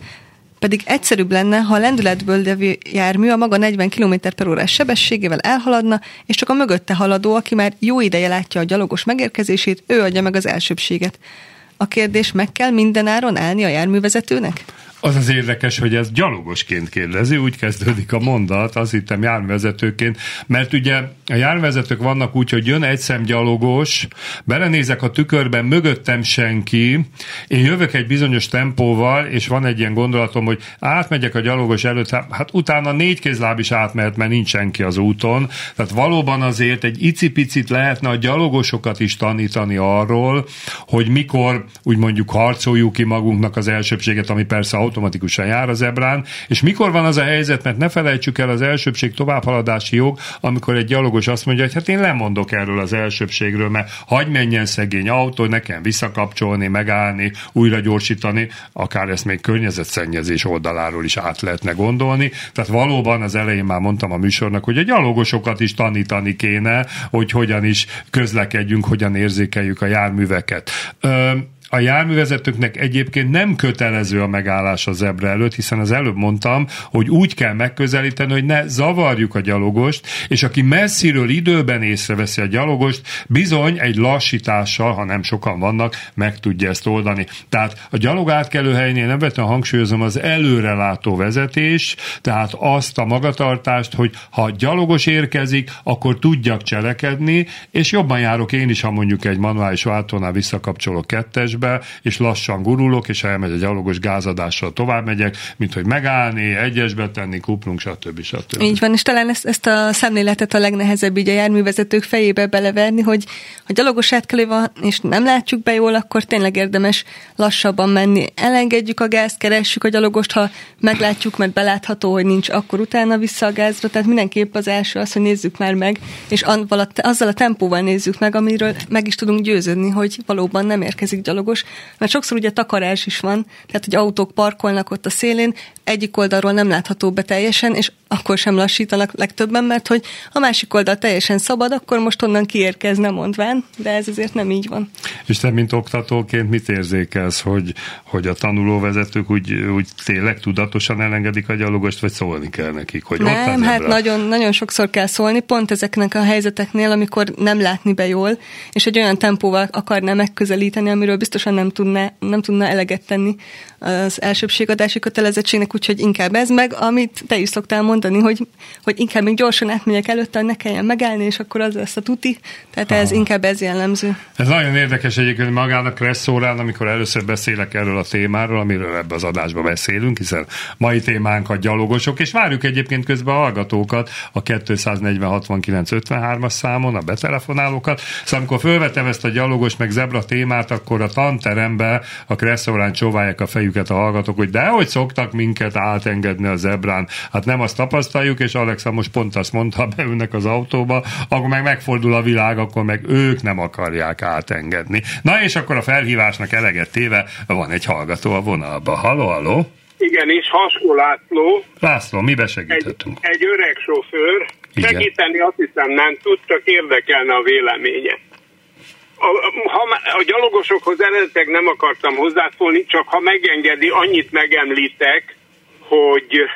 Pedig egyszerűbb lenne, ha a lendületből levő jármű a maga 40 km per órás sebességével elhaladna, és csak a mögötte haladó, aki már jó ideje látja a gyalogos megérkezését, ő adja meg az elsőbséget. A kérdés, meg kell minden áron állni a járművezetőnek? Az az érdekes, hogy ez gyalogosként kérdezi, úgy kezdődik a mondat, azt hittem járvezetőként, mert ugye a járvezetők vannak úgy, hogy jön egy szem gyalogos, belenézek a tükörben, mögöttem senki, én jövök egy bizonyos tempóval, és van egy ilyen gondolatom, hogy átmegyek a gyalogos előtt, hát utána négy kézláb is átmehet, mert nincs senki az úton. Tehát valóban azért egy icipicit lehetne a gyalogosokat is tanítani arról, hogy mikor úgy mondjuk harcoljuk ki magunknak az elsőbséget, ami persze automatikusan jár az ebrán, és mikor van az a helyzet, mert ne felejtsük el az elsőbség továbbhaladási jog, amikor egy gyalogos azt mondja, hogy hát én lemondok erről az elsőbségről, mert hagy menjen szegény autó, nekem visszakapcsolni, megállni, újra gyorsítani, akár ezt még környezetszennyezés oldaláról is át lehetne gondolni. Tehát valóban az elején már mondtam a műsornak, hogy a gyalogosokat is tanítani kéne, hogy hogyan is közlekedjünk, hogyan érzékeljük a járműveket. Ö, a járművezetőknek egyébként nem kötelező a megállás a zebra előtt, hiszen az előbb mondtam, hogy úgy kell megközelíteni, hogy ne zavarjuk a gyalogost, és aki messziről időben észreveszi a gyalogost, bizony egy lassítással, ha nem sokan vannak, meg tudja ezt oldani. Tehát a gyalog átkelő helynél nem vettem hangsúlyozom az előrelátó vezetés, tehát azt a magatartást, hogy ha gyalogos érkezik, akkor tudjak cselekedni, és jobban járok én is, ha mondjuk egy manuális váltónál visszakapcsolok kettesbe, és lassan gurulok, és elmegy a gyalogos gázadással tovább megyek, mint hogy megállni, egyesbe tenni, kuplunk, stb. stb. Így van, és talán ezt, ezt a szemléletet a legnehezebb így a járművezetők fejébe beleverni, hogy ha gyalogos átkelő van, és nem látjuk be jól, akkor tényleg érdemes lassabban menni. Elengedjük a gázt, keressük a gyalogost, ha meglátjuk, mert belátható, hogy nincs, akkor utána vissza a gázra. Tehát mindenképp az első az, hogy nézzük már meg, és azzal a tempóval nézzük meg, amiről meg is tudunk győződni, hogy valóban nem érkezik gyalogos. Mert sokszor ugye takarás is van, tehát hogy autók parkolnak ott a szélén, egyik oldalról nem látható be teljesen, és akkor sem lassítanak legtöbben, mert hogy a másik oldal teljesen szabad, akkor most onnan kiérkezne mondván, de ez azért nem így van. És te, mint oktatóként mit érzékelsz, hogy, hogy a tanulóvezetők úgy, úgy tényleg tudatosan elengedik a gyalogost, vagy szólni kell nekik, hogy nem, ott hát nagyon, nagyon sokszor kell szólni, pont ezeknek a helyzeteknél, amikor nem látni be jól, és egy olyan tempóval akarná megközelíteni, amiről biztosan nem tudná, nem tudna eleget tenni az elsőbségadási kötelezettségnek, úgyhogy inkább ez meg, amit te is szoktál mondani, hogy, hogy inkább még gyorsan átmegyek előtte, ne kelljen megállni, és akkor az lesz a tuti. Tehát ez inkább ez jellemző. Ez nagyon érdekes egyébként magának Kresszórán, amikor először beszélek erről a témáról, amiről ebbe az adásba beszélünk, hiszen mai témánk a gyalogosok, és várjuk egyébként közben a hallgatókat a 240 as számon, a betelefonálókat. Szóval amikor fölvetem ezt a gyalogos meg zebra témát, akkor a tanterembe a Kresszórán csóválják a fejüket a hallgatók, hogy dehogy szoktak minket átengedni a zebrán. Hát nem azt tapasztaljuk, és Alexa most pont azt mondta, beülnek az autóba, akkor meg megfordul a világ, akkor meg ők nem akarják átengedni. Na és akkor a felhívásnak eleget téve van egy hallgató a vonalba. Halló, halló? Igen, és Haskó László. László, mibe segíthetünk? Egy, egy öreg sofőr. Igen. Segíteni azt hiszem nem tud, csak érdekelne a véleménye. A, ha, a gyalogosokhoz eredetileg nem akartam hozzászólni, csak ha megengedi, annyit megemlítek, hogy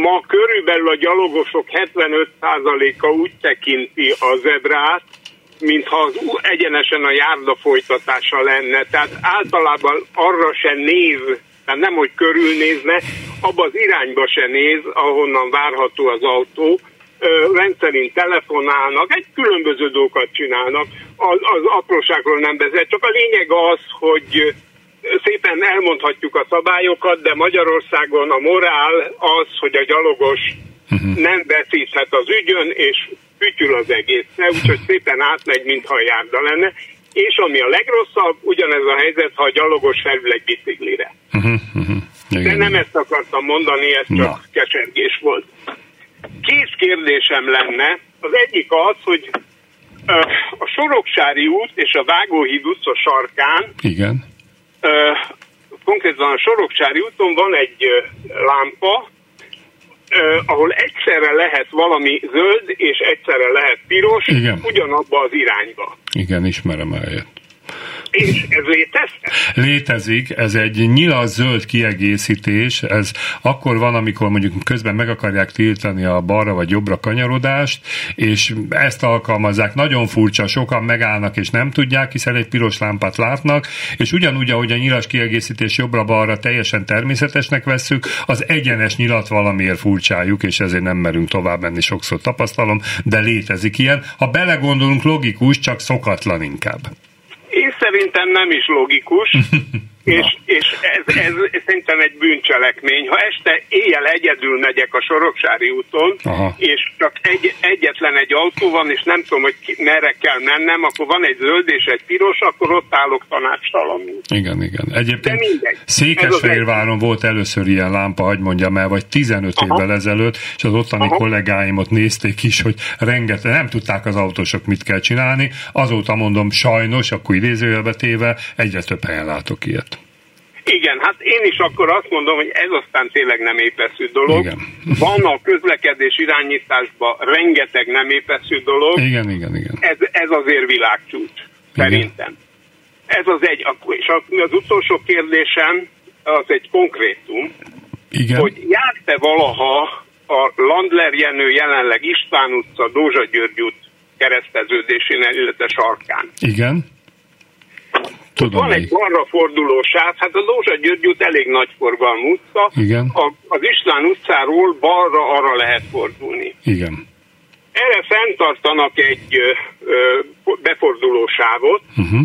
ma körülbelül a gyalogosok 75%-a úgy tekinti a zebrát, mintha az egyenesen a járda folytatása lenne. Tehát általában arra se néz, tehát nem, hogy körülnézne, abba az irányba se néz, ahonnan várható az autó, rendszerint telefonálnak, egy különböző dolgokat csinálnak, az, az apróságról nem beszél, csak a lényeg az, hogy szépen elmondhatjuk a szabályokat, de Magyarországon a morál az, hogy a gyalogos uh-huh. nem veszíthet az ügyön, és fütyül az egész, úgyhogy szépen átmegy, mintha járda lenne. És ami a legrosszabb, ugyanez a helyzet, ha a gyalogos felül egy biciklire. Uh-huh, uh-huh. Igen. De nem ezt akartam mondani, ez csak Na. kesergés volt. Két kérdésem lenne. Az egyik az, hogy a Soroksári út és a Vágóhíd utca sarkán Igen konkrétan a Soroksári úton van egy lámpa, ahol egyszerre lehet valami zöld, és egyszerre lehet piros, Igen. ugyanabba az irányba. Igen, ismerem eljött. És ez létezhet? Létezik, ez egy nyilas-zöld kiegészítés, ez akkor van, amikor mondjuk közben meg akarják tiltani a balra vagy jobbra kanyarodást, és ezt alkalmazzák. Nagyon furcsa, sokan megállnak és nem tudják, hiszen egy piros lámpát látnak, és ugyanúgy, ahogy a nyilas kiegészítés jobbra-balra teljesen természetesnek vesszük, az egyenes nyilat valamiért furcsájuk, és ezért nem merünk tovább menni, sokszor tapasztalom, de létezik ilyen. Ha belegondolunk, logikus, csak szokatlan inkább. Szerintem nem is logikus, és, és ez, ez szerintem egy bűncselekmény. Ha este éjjel egyedül megyek a Soroksári úton, Aha. és csak egy, egyetlen egy autó van, és nem tudom, hogy ki, merre kell mennem, akkor van egy zöld és egy piros, akkor ott állok tanácstalanul. Igen, igen. Egyébként Székesfehérváron volt először ilyen lámpa, hogy mondjam el, vagy 15 Aha. évvel ezelőtt, és az ottani Aha. kollégáim ott nézték is, hogy rengeteg, nem tudták az autósok mit kell csinálni. Azóta mondom, sajnos, akkor idézőjelbe téve, egyre több helyen látok ilyet. Igen, hát én is akkor azt mondom, hogy ez aztán tényleg nem épeszű dolog. Igen. Van a közlekedés irányításban rengeteg nem épeszű dolog. Igen, igen, igen. Ez, ez azért világcsúcs, szerintem. Ez az egy, és az utolsó kérdésem, az egy konkrétum, Igen. hogy járt-e valaha a Landler Jenő jelenleg István utca, Dózsa György út kereszteződésénél, illetve sarkán. Igen. Tudom van egy balra forduló sáv, hát a Dózsa György út elég nagy forgalmú utca. Igen. A, az István utcáról balra arra lehet fordulni. Igen. Erre fenntartanak egy ö, ö, beforduló sávot, uh-huh.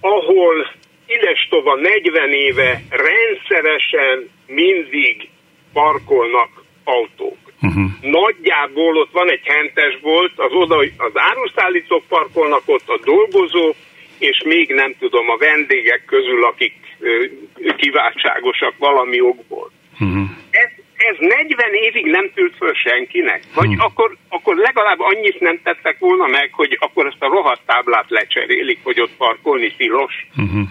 ahol idestova 40 éve rendszeresen mindig parkolnak autók. Uh-huh. Nagyjából ott van egy hentes volt, az oda az áruszállítók parkolnak ott, a dolgozók, és még nem tudom, a vendégek közül, akik kiváltságosak valami okból. Uh-huh. Ez, ez 40 évig nem tűnt föl senkinek? Vagy uh-huh. akkor, akkor legalább annyit nem tettek volna meg, hogy akkor ezt a rohadt táblát lecserélik, hogy ott parkolni tilos? Uh-huh.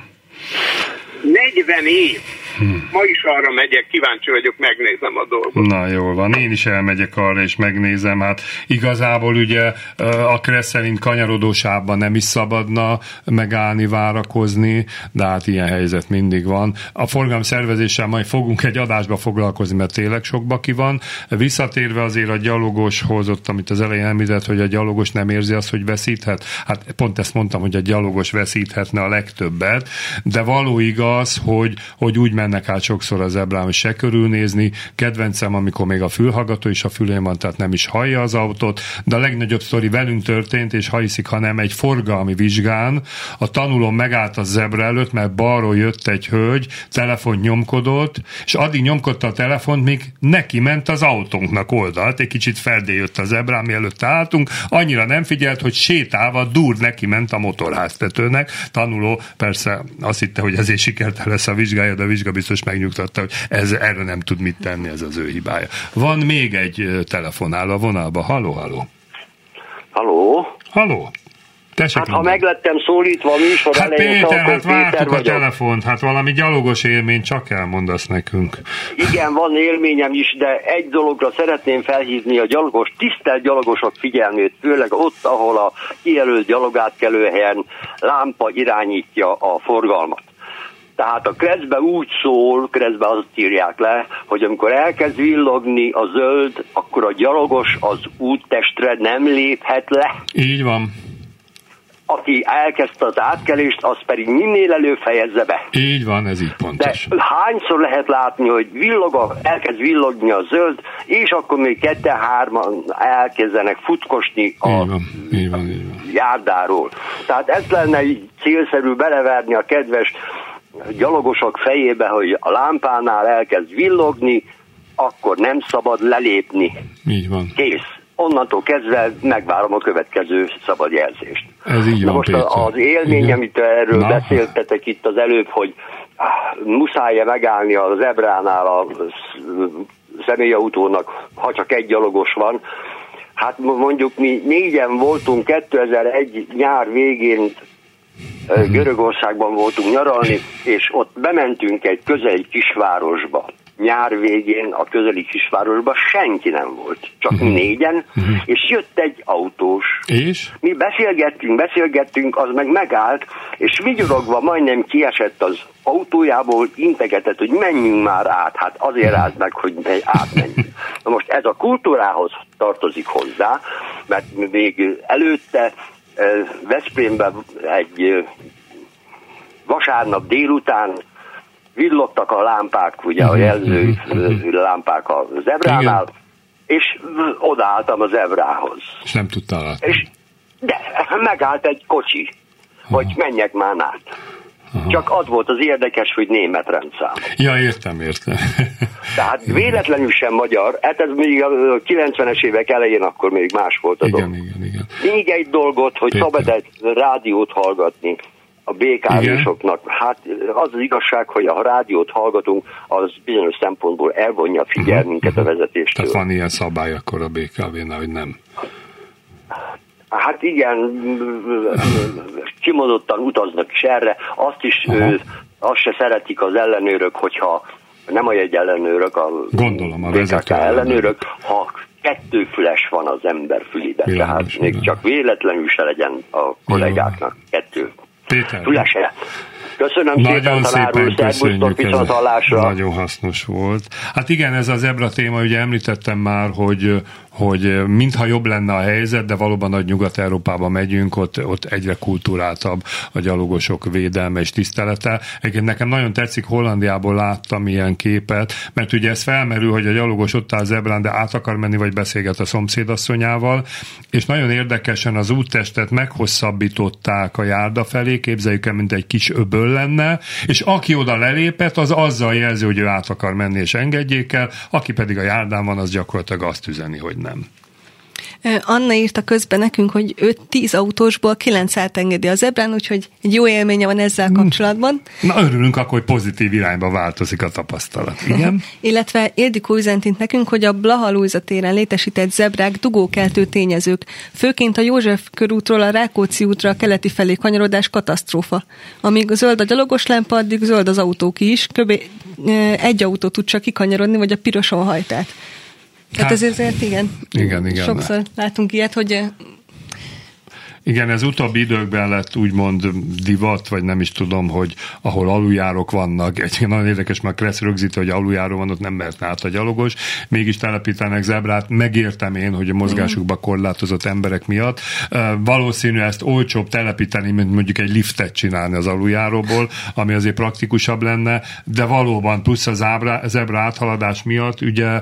40 év! Hmm. Ma is arra megyek, kíváncsi vagyok, megnézem a dolgot. Na jól van, én is elmegyek arra és megnézem. Hát igazából ugye a Kressz szerint kanyarodósában nem is szabadna megállni, várakozni, de hát ilyen helyzet mindig van. A forgalom szervezéssel majd fogunk egy adásba foglalkozni, mert tényleg sokba ki van. Visszatérve azért a gyalogoshoz, ott amit az elején említett, hogy a gyalogos nem érzi azt, hogy veszíthet. Hát pont ezt mondtam, hogy a gyalogos veszíthetne a legtöbbet, de való igaz, hogy, hogy úgy mennek át sokszor az hogy se körülnézni. Kedvencem, amikor még a fülhallgató is a fülén van, tehát nem is hallja az autót, de a legnagyobb sztori velünk történt, és ha hiszik, hanem egy forgalmi vizsgán a tanuló megállt a zebra előtt, mert balról jött egy hölgy, telefon nyomkodott, és addig nyomkodta a telefont, míg neki ment az autónknak oldalt, egy kicsit feldé jött a zebrán, mielőtt álltunk, annyira nem figyelt, hogy sétálva dur neki ment a motorháztetőnek. Tanuló persze azt hitte, hogy ezért sikertel lesz a vizsgája, de a vizsga biztos megnyugtatta, hogy ez, erre nem tud mit tenni, ez az ő hibája. Van még egy telefonáló a vonalba. Haló, haló. Haló? Haló. Tessék hát, ha meglettem szólítva a műsor hát elején, Péter, hát vártuk a telefont, hát valami gyalogos élmény csak elmondasz nekünk. Igen, van élményem is, de egy dologra szeretném felhívni a gyalogos, tisztelt gyalogosok figyelmét, főleg ott, ahol a kijelölt gyalogátkelőhelyen lámpa irányítja a forgalmat. Tehát a kreszbe úgy szól, kreszbe azt írják le, hogy amikor elkezd villogni a zöld, akkor a gyalogos az úttestre nem léphet le. Így van aki elkezdte az átkelést, az pedig minél előbb fejezze be. Így van, ez így pontos. De hányszor lehet látni, hogy villog, elkezd villogni a zöld, és akkor még kette-hárman elkezdenek futkosni a így van, így van, így van. járdáról. Tehát ez lenne így célszerű beleverni a kedves gyalogosok fejébe, hogy a lámpánál elkezd villogni, akkor nem szabad lelépni. Így van. Kész onnantól kezdve megvárom a következő szabad jelzést. Ez így van, most Péter. az élmény, Igen. amit erről Na. beszéltetek itt az előbb, hogy muszáj-e megállni a zebránál a személyautónak, ha csak egy gyalogos van. Hát mondjuk mi négyen voltunk 2001 nyár végén. Görögországban voltunk nyaralni, és ott bementünk egy közeli kisvárosba nyár végén a közeli kisvárosban senki nem volt, csak uh-huh. négyen, uh-huh. és jött egy autós. És? Mi beszélgettünk, beszélgettünk, az meg megállt, és vigyorogva majdnem kiesett az autójából, integetett, hogy menjünk már át, hát azért állt meg, hogy átmenjünk. Na most ez a kultúrához tartozik hozzá, mert még előtte Veszprémben egy vasárnap délután villogtak a lámpák, ugye a mhm, jelző mhm, lámpák a zebránál, Igen. és odaálltam a zebrához. És nem tudtál látni. És, de megállt egy kocsi, Aha. hogy menjek már át. Aha. Csak az volt az érdekes, hogy német rendszám. Ja, értem, értem. Tehát véletlenül sem magyar, hát ez még a 90-es évek elején akkor még más volt a igen, dolog. Igen, igen. Még egy dolgot, hogy szabad egy rádiót hallgatni a békárosoknak. Hát az az igazság, hogy a rádiót hallgatunk, az bizonyos szempontból elvonja a figyelmünket uh-huh. a vezetéstől. Tehát van ilyen szabály akkor a BKV-nál, hogy nem? Hát igen, kimondottan utaznak is erre. Azt is, ő, azt se szeretik az ellenőrök, hogyha nem a jegy ellenőrök, a, Gondolom, a BKK ellenőrök, ha kettőfüles van az ember fülibe. Tehát még csak véletlenül se legyen a kollégáknak kettő Péter. Fülese. Köszönöm Nagyon szépen, szépen köszönjük. Ez nagyon hasznos volt. Hát igen, ez az ebra téma, ugye említettem már, hogy hogy mintha jobb lenne a helyzet, de valóban nagy Nyugat-Európába megyünk, ott, ott egyre kultúráltabb a gyalogosok védelme és tisztelete. Egyébként nekem nagyon tetszik, Hollandiából láttam ilyen képet, mert ugye ez felmerül, hogy a gyalogos ott áll zebrán, de át akar menni, vagy beszélget a szomszédasszonyával, és nagyon érdekesen az úttestet meghosszabbították a járda felé, képzeljük el, mint egy kis öböl lenne, és aki oda lelépett, az azzal jelzi, hogy ő át akar menni, és engedjék el, aki pedig a járdán van, az gyakorlatilag azt üzeni, hogy. Anna írta közben nekünk, hogy ő tíz autósból kilenc átengedi az ebrán, úgyhogy egy jó élménye van ezzel kapcsolatban. Na örülünk akkor, hogy pozitív irányba változik a tapasztalat. Igen? Illetve Ildikó üzentint nekünk, hogy a Blaha Lújza téren létesített zebrák dugókeltő tényezők, főként a József körútról a Rákóczi útra a keleti felé kanyarodás katasztrófa. Amíg zöld a gyalogos lámpa, addig zöld az autók is, kb. egy autó tud csak kikanyarodni, vagy a piroson hajtát. Tehát hát, ezért igen. Igen, igen. Sokszor látunk ilyet, hogy igen, ez utóbbi időkben lett úgymond divat, vagy nem is tudom, hogy ahol aluljárók vannak, egy nagyon érdekes, mert Kressz rögzít, hogy aluljáró van, ott nem mert át a gyalogos, mégis telepítenek zebrát, megértem én, hogy a mozgásukba korlátozott emberek miatt. Valószínű ezt olcsóbb telepíteni, mint mondjuk egy liftet csinálni az aluljáróból, ami azért praktikusabb lenne, de valóban plusz az ábra, zebra áthaladás miatt ugye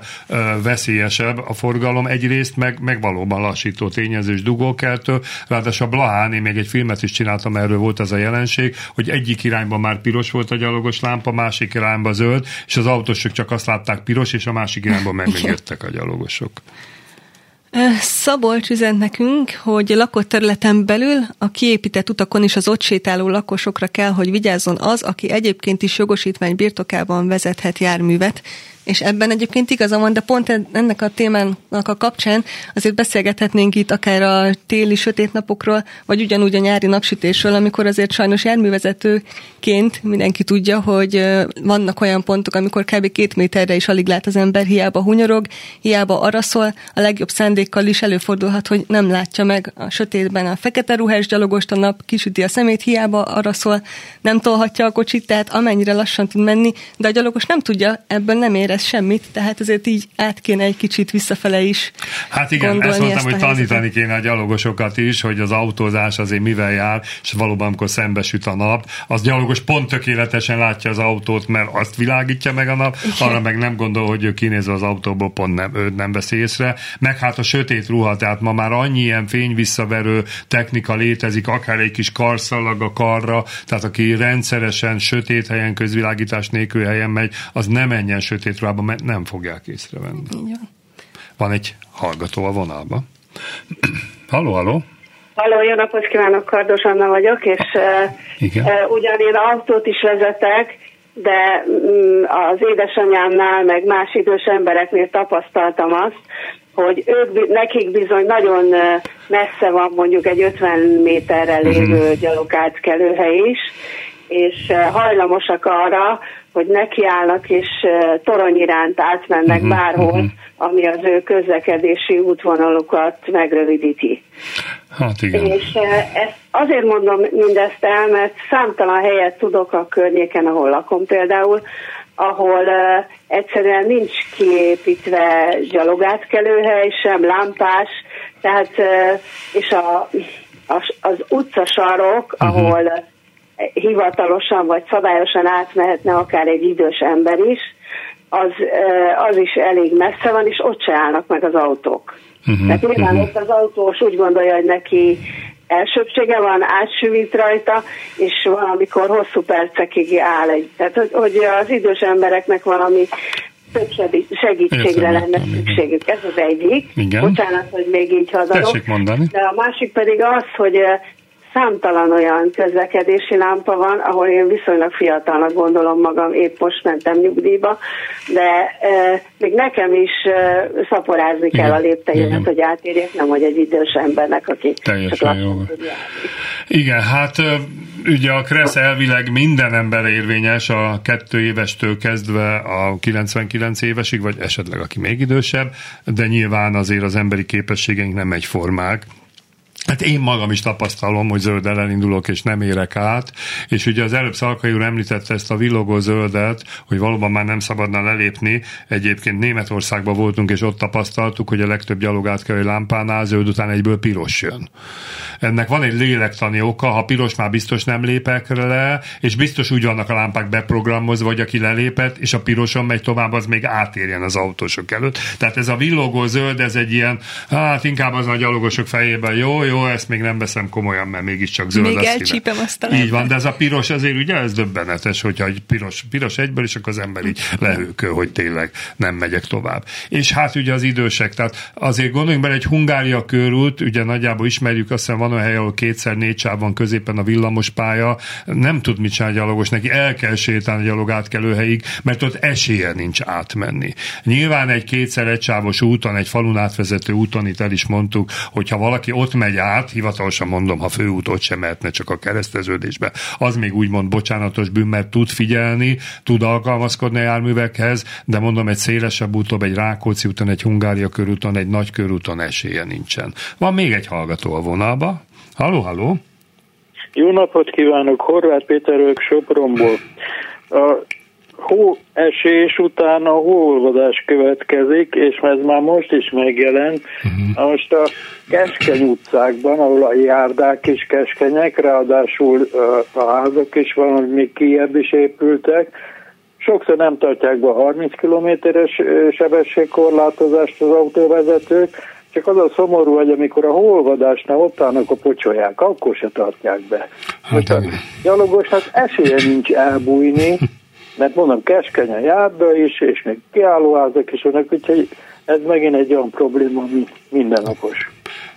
veszélyesebb a forgalom. Egyrészt, meg, meg valóban lassító tényezős dugókeltő, ráadásul a Blahán, én még egy filmet is csináltam, erről volt ez a jelenség, hogy egyik irányban már piros volt a gyalogos lámpa, másik irányban zöld, és az autósok csak azt látták piros, és a másik irányban meg még jöttek a gyalogosok. Szabolcs üzent nekünk, hogy lakott területen belül a kiépített utakon is az ott sétáló lakosokra kell, hogy vigyázzon az, aki egyébként is jogosítvány birtokában vezethet járművet, és ebben egyébként igaza van, de pont ennek a témának a kapcsán azért beszélgethetnénk itt akár a téli sötét napokról, vagy ugyanúgy a nyári napsütésről, amikor azért sajnos járművezetőként mindenki tudja, hogy vannak olyan pontok, amikor kb. két méterre is alig lát az ember, hiába hunyorog, hiába araszol, a legjobb szándékkal is előfordulhat, hogy nem látja meg a sötétben a fekete ruhás gyalogost a nap, kisüti a szemét, hiába araszol, nem tolhatja a kocsit, tehát amennyire lassan tud menni, de a gyalogos nem tudja, ebből nem ér érez semmit, tehát azért így át kéne egy kicsit visszafele is Hát igen, ezt mondtam, ezt hogy tanítani kéne a gyalogosokat is, hogy az autózás azért mivel jár, és valóban amikor szembesüt a nap, az gyalogos pont tökéletesen látja az autót, mert azt világítja meg a nap, igen. arra meg nem gondol, hogy ő kinézve az autóból pont nem, őt nem veszi észre. Meg hát a sötét ruha, tehát ma már annyi ilyen fényvisszaverő technika létezik, akár egy kis karszalag a karra, tehát aki rendszeresen sötét helyen, közvilágítás nélkül helyen megy, az nem menjen sötét ruhában, mert nem fogják észrevenni. Igen. Van egy hallgató a vonalban. halló, halló! Halló, jó napot kívánok, Kardos Anna vagyok, és Igen. Uh, ugyan én autót is vezetek, de um, az édesanyámnál, meg más idős embereknél tapasztaltam azt, hogy ők, nekik bizony nagyon messze van mondjuk egy 50 méterre lévő uh-huh. gyalogátkelőhely is, és hajlamosak arra, hogy nekiállnak és torony iránt átmennek uh-huh, bárhol, uh-huh. ami az ő közlekedési útvonalukat megrövidíti. Hát igen. És ezt azért mondom mindezt el, mert számtalan helyet tudok a környéken, ahol lakom például, ahol uh, egyszerűen nincs kiépítve gyalogátkelőhely, sem lámpás, tehát uh, és a, a, az utcasarok, uh-huh. Hivatalosan vagy szabályosan átmehetne akár egy idős ember is, az, az is elég messze van, és ott se állnak meg az autók. Uh-huh, Tehát nyilván uh-huh. ott az autós úgy gondolja, hogy neki elsőbsége van, átsüvít rajta, és valamikor hosszú percekig áll egy. Tehát, hogy, hogy az idős embereknek valami több segítségre lenne szükségük. Ez az egyik. Igen. Bocsánat, hogy még így hazadok. De a másik pedig az, hogy számtalan olyan közlekedési lámpa van, ahol én viszonylag fiatalnak gondolom magam, épp most mentem nyugdíjba, de e, még nekem is e, szaporázni Igen. kell a lépteimet, hogy átérjek, nem hogy egy idős embernek, aki Teljesen jó. Igen, hát ugye a KRESZ elvileg minden ember érvényes a kettő évestől kezdve a 99 évesig, vagy esetleg aki még idősebb, de nyilván azért az emberi képességeink nem egyformák, Hát én magam is tapasztalom, hogy zöld elindulok, és nem érek át, és ugye az előbb Szalkai úr említette ezt a villogó zöldet, hogy valóban már nem szabadna lelépni. Egyébként Németországban voltunk, és ott tapasztaltuk, hogy a legtöbb gyalogátkelő lámpánál zöld után egyből piros jön. Ennek van egy lélektani oka, ha piros már biztos nem lépek le, és biztos úgy vannak a lámpák beprogramozva, hogy aki lelépett, és a piroson megy tovább, az még átérjen az autósok előtt. Tehát ez a villogó zöld, ez egy ilyen, hát inkább az a gyalogosok fejében, jó, jó, jó, ezt még nem veszem komolyan, mert mégiscsak zöld Még elcsípem azt a Így van, de ez a piros azért ugye ez döbbenetes, hogyha egy piros, piros egyből, és akkor az ember így lehőköl, hogy tényleg nem megyek tovább. És hát ugye az idősek, tehát azért gondoljunk bele, egy Hungária körút, ugye nagyjából ismerjük, azt hiszem van olyan hely, ahol kétszer négy sáv van középen a villamos pálya, nem tud mit csinálni gyalogos, neki el kell sétálni a gyalog átkelőhelyig, mert ott esélye nincs átmenni. Nyilván egy kétszer egy sávos úton, egy falun átvezető úton, itt el is mondtuk, hogyha valaki ott megy át, hivatalosan mondom, ha főútot sem mehetne csak a kereszteződésbe, az még úgymond bocsánatos bűn, mert tud figyelni, tud alkalmazkodni a járművekhez, de mondom, egy szélesebb úton, egy Rákóczi úton, egy Hungária körúton, egy nagy körúton esélye nincsen. Van még egy hallgató a vonalba. Halló, halló! Jó napot kívánok, Horváth Péter ők Sopronból. A hóesés után a hóolvadás következik, és ez már most is megjelent. Uh-huh. Most a keskeny utcákban, ahol a járdák is keskenyek, ráadásul a házak is van, hogy még kiebb is épültek, sokszor nem tartják be a 30 kilométeres sebességkorlátozást az autóvezetők, csak az a szomorú, hogy amikor a holvadásnál ott állnak a pocsolyák, akkor se tartják be. Hát, a gyalogosnak esélye nincs elbújni, mert mondom, keskeny a járda is, és még kiállóházak is vannak, úgyhogy ez megint egy olyan probléma, ami mindennapos.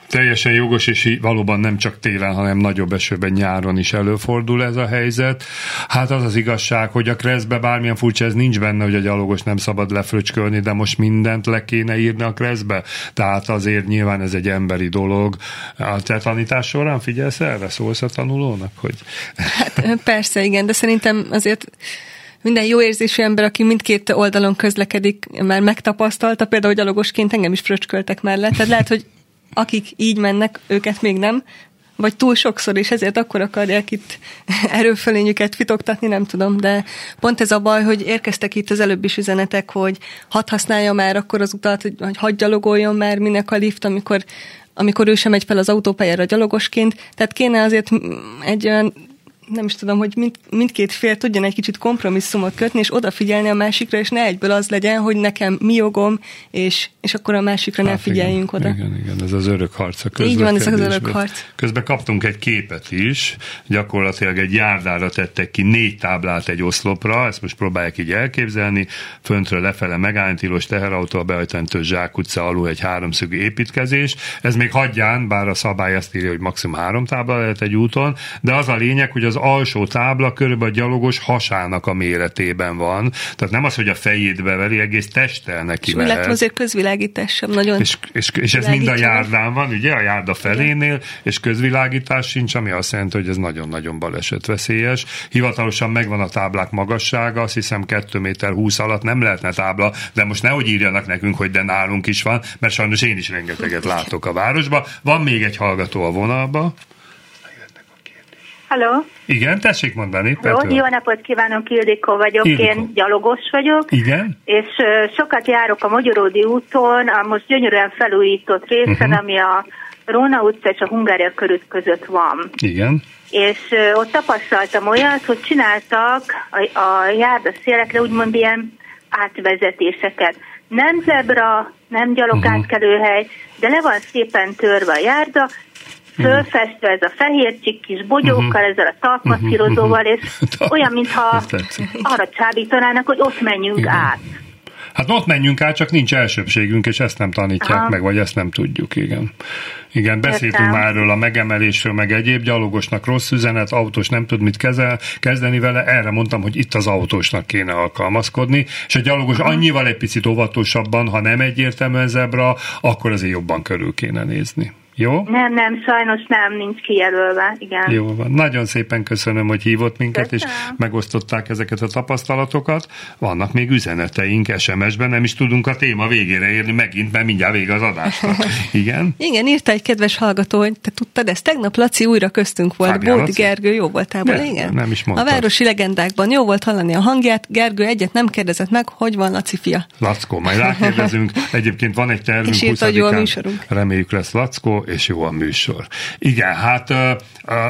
Teljesen jogos, és valóban nem csak télen, hanem nagyobb esőben nyáron is előfordul ez a helyzet. Hát az az igazság, hogy a kreszbe bármilyen furcsa, ez nincs benne, hogy a gyalogos nem szabad lefröcskölni, de most mindent le kéne írni a kreszbe. Tehát azért nyilván ez egy emberi dolog. A te tanítás során figyelsz erre? Szólsz a tanulónak? Hogy... Hát persze, igen, de szerintem azért minden jó érzésű ember, aki mindkét oldalon közlekedik, már megtapasztalta, például gyalogosként engem is fröcsköltek mellett. Tehát lehet, hogy akik így mennek, őket még nem, vagy túl sokszor, és ezért akkor akarják itt erőfölényüket fitoktatni, nem tudom, de pont ez a baj, hogy érkeztek itt az előbb is üzenetek, hogy hat használja már akkor az utat, hogy, hogy hadd gyalogoljon már, minek a lift, amikor amikor ő sem megy fel az autópályára gyalogosként, tehát kéne azért egy olyan nem is tudom, hogy mind, mindkét fél tudjon egy kicsit kompromisszumot kötni, és odafigyelni a másikra, és ne egyből az legyen, hogy nekem mi jogom, és, és akkor a másikra hát ne figyeljünk igen, oda. Igen, igen, ez az örök harc a Így van, ez az örök harc. Közben kaptunk egy képet is, gyakorlatilag egy járdára tettek ki négy táblát egy oszlopra, ezt most próbálják így elképzelni, föntről lefele megállítilos teherautó, a beajtentő Zsák utca alul egy háromszögű építkezés. Ez még hagyján, bár a szabály azt írja, hogy maximum három tábla lehet egy úton, de az a lényeg, hogy az alsó tábla körülbelül a gyalogos hasának a méretében van. Tehát nem az, hogy a fejétbe veri, egész testtel neki és lehet. azért közvilágítás sem nagyon És, és, és ez mind a járdán van, ugye, a járda felénél, Igen. és közvilágítás sincs, ami azt jelenti, hogy ez nagyon-nagyon balesetveszélyes. Hivatalosan megvan a táblák magassága, azt hiszem 2 méter 20 alatt nem lehetne tábla, de most nehogy írjanak nekünk, hogy de nálunk is van, mert sajnos én is rengeteget látok a városba. Van még egy hallgató a vonalba. Halló? Igen, tessék mondani. Jó, jó napot kívánok, Ildikó vagyok, Ildikó. én gyalogos vagyok. Igen. És uh, sokat járok a Magyaródi úton, a most gyönyörűen felújított részen, uh-huh. ami a Róna utca és a Hungária körút között van. Igen. És uh, ott tapasztaltam olyat, hogy csináltak a, a járda szélekre úgymond ilyen átvezetéseket. Nem zebra, nem gyalogátkelőhely, uh-huh. de le van szépen törve a járda, fölfestve ez a fehér csik kis bogyókkal, uh-huh. ezzel a talpmasszírozóval, és olyan, mintha arra csábítanának, hogy ott menjünk Igen. át. Hát ott menjünk át, csak nincs elsőbségünk, és ezt nem tanítják Aha. meg, vagy ezt nem tudjuk, igen. Igen, beszéltünk Értem. már erről a megemelésről, meg egyéb gyalogosnak rossz üzenet, autós nem tud mit kezel, kezdeni vele, erre mondtam, hogy itt az autósnak kéne alkalmazkodni, és a gyalogos Aha. annyival egy picit óvatosabban, ha nem egyértelműen zebra, akkor azért jobban körül kéne nézni Jó? Nem, nem, sajnos nem, nincs kijelölve, igen. Jó van. Nagyon szépen köszönöm, hogy hívott minket, Köszönöm. és megosztották ezeket a tapasztalatokat. Vannak még üzeneteink SMS-ben, nem is tudunk a téma végére érni megint, mert mindjárt vége az adásnak. Igen? Igen, írta egy kedves hallgató, hogy te tudtad ezt? Tegnap Laci újra köztünk volt. Bódi Laci? Gergő jó voltából, Nem, igen? nem is A mondtad. városi legendákban jó volt hallani a hangját, Gergő egyet nem kérdezett meg, hogy van Laci fia. Lackó, majd rákérdezünk. Egyébként van egy tervünk És írta, hogy jó a 20-án. műsorunk. Reméljük lesz Lackó, és jó a műsor. Igen, hát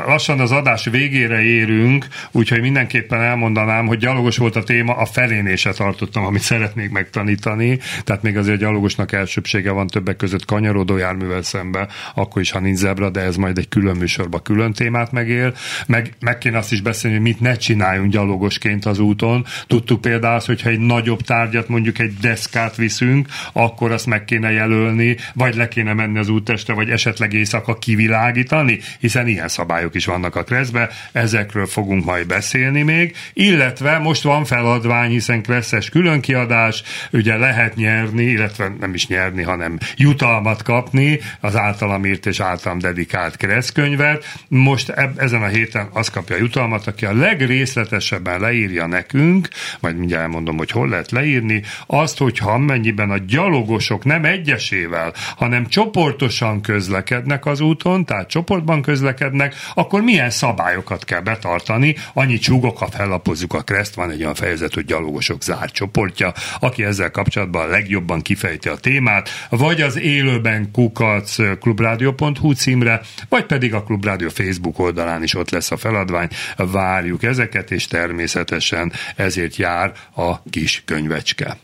lassan az adás végére érünk, úgyhogy mindenképpen elmondanám, hogy gyalogos volt a téma, a felénél se tartottam, amit szeretnék megtanítani, tehát még azért gyalogosnak elsőbsége van többek között kanyarodó járművel szembe, akkor is, ha nincs zebra, de ez majd egy külön műsorban külön témát megél. Meg, meg kéne azt is beszélni, hogy mit ne csináljunk gyalogosként az úton. Tudtuk például azt, hogyha egy nagyobb tárgyat, mondjuk egy deszkát viszünk, akkor azt meg kéne jelölni, vagy le kéne menni az úttestre, vagy esetleg éjszaka kivilágítani, hiszen ilyen szabályok is vannak a kreszbe, ezekről fogunk majd beszélni még, illetve most van feladvány, hiszen kresszes különkiadás, ugye lehet nyerni, illetve nem is nyerni, hanem jutalmat kapni az általam írt és általam dedikált kresszkönyvet. Most eb- ezen a héten az kapja a jutalmat, aki a legrészletesebben leírja nekünk, majd mindjárt elmondom, hogy hol lehet leírni, azt, hogy ha amennyiben a gyalogosok nem egyesével, hanem csoportosan közlekednek az úton, tehát csoportban közlekednek, akkor milyen szabályokat kell betartani? Annyit csúgok, ha fellapozzuk a kreszt, van egy olyan fejezet, hogy gyalogosok zárt csoportja, aki ezzel kapcsolatban a legjobban kifejti a témát, vagy az élőben kukac klubrádió.hu címre, vagy pedig a Klubrádió Facebook oldalán is ott lesz a feladvány. Várjuk ezeket, és természetesen ezért jár a kis könyvecske.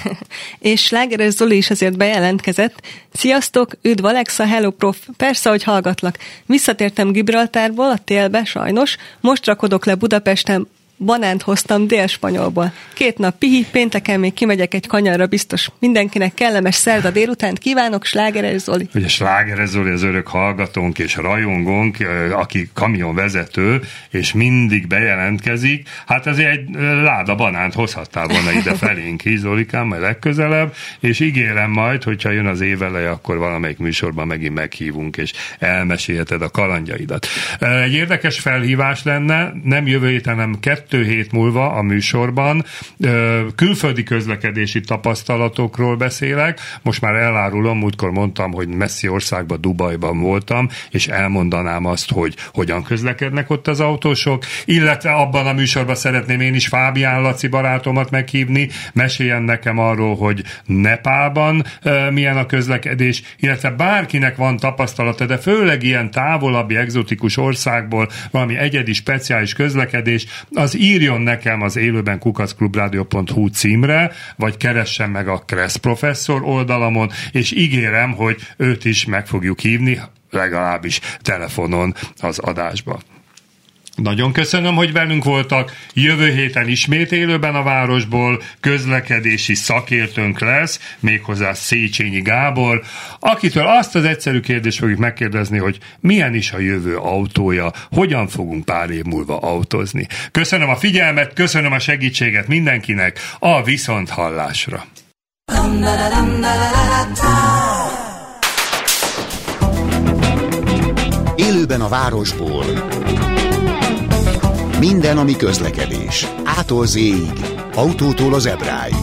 És Slágeres Zoli is azért bejelentkezett. Sziasztok, üdv Alexa, hello prof. Persze, hogy hallgatlak. Visszatértem Gibraltárból a télbe, sajnos. Most rakodok le Budapesten, banánt hoztam dél-spanyolból. Két nap pihi, pénteken még kimegyek egy kanyarra biztos. Mindenkinek kellemes szerda délutánt kívánok, Slágeres Zoli. Ugye Sláger Zoli az örök hallgatónk és rajongónk, aki kamionvezető, és mindig bejelentkezik. Hát ezért egy láda banánt hozhattál volna ide felénk is, Zolikám, majd legközelebb, és ígérem majd, hogyha jön az éveleje, akkor valamelyik műsorban megint meghívunk, és elmesélheted a kalandjaidat. Egy érdekes felhívás lenne, nem jövő héten, hanem kettő hét múlva a műsorban. Külföldi közlekedési tapasztalatokról beszélek. Most már elárulom, múltkor mondtam, hogy messzi országban, Dubajban voltam, és elmondanám azt, hogy hogyan közlekednek ott az autósok, illetve abban a műsorban szeretném én is Fábián Laci barátomat meghívni, meséljen nekem arról, hogy Nepálban milyen a közlekedés, illetve bárkinek van tapasztalata, de főleg ilyen távolabbi, egzotikus országból valami egyedi, speciális közlekedés, az írjon nekem az élőben kukacklubrádió.hu címre, vagy keressen meg a Kressz professzor oldalamon, és ígérem, hogy őt is meg fogjuk hívni, legalábbis telefonon az adásba. Nagyon köszönöm, hogy velünk voltak. Jövő héten ismét élőben a városból közlekedési szakértőnk lesz, méghozzá Széchenyi Gábor, akitől azt az egyszerű kérdést fogjuk megkérdezni, hogy milyen is a jövő autója, hogyan fogunk pár év múlva autózni. Köszönöm a figyelmet, köszönöm a segítséget mindenkinek, a viszont hallásra. Élőben a városból. Minden, ami közlekedés. Ától Z-ig. Autótól az Ebráig.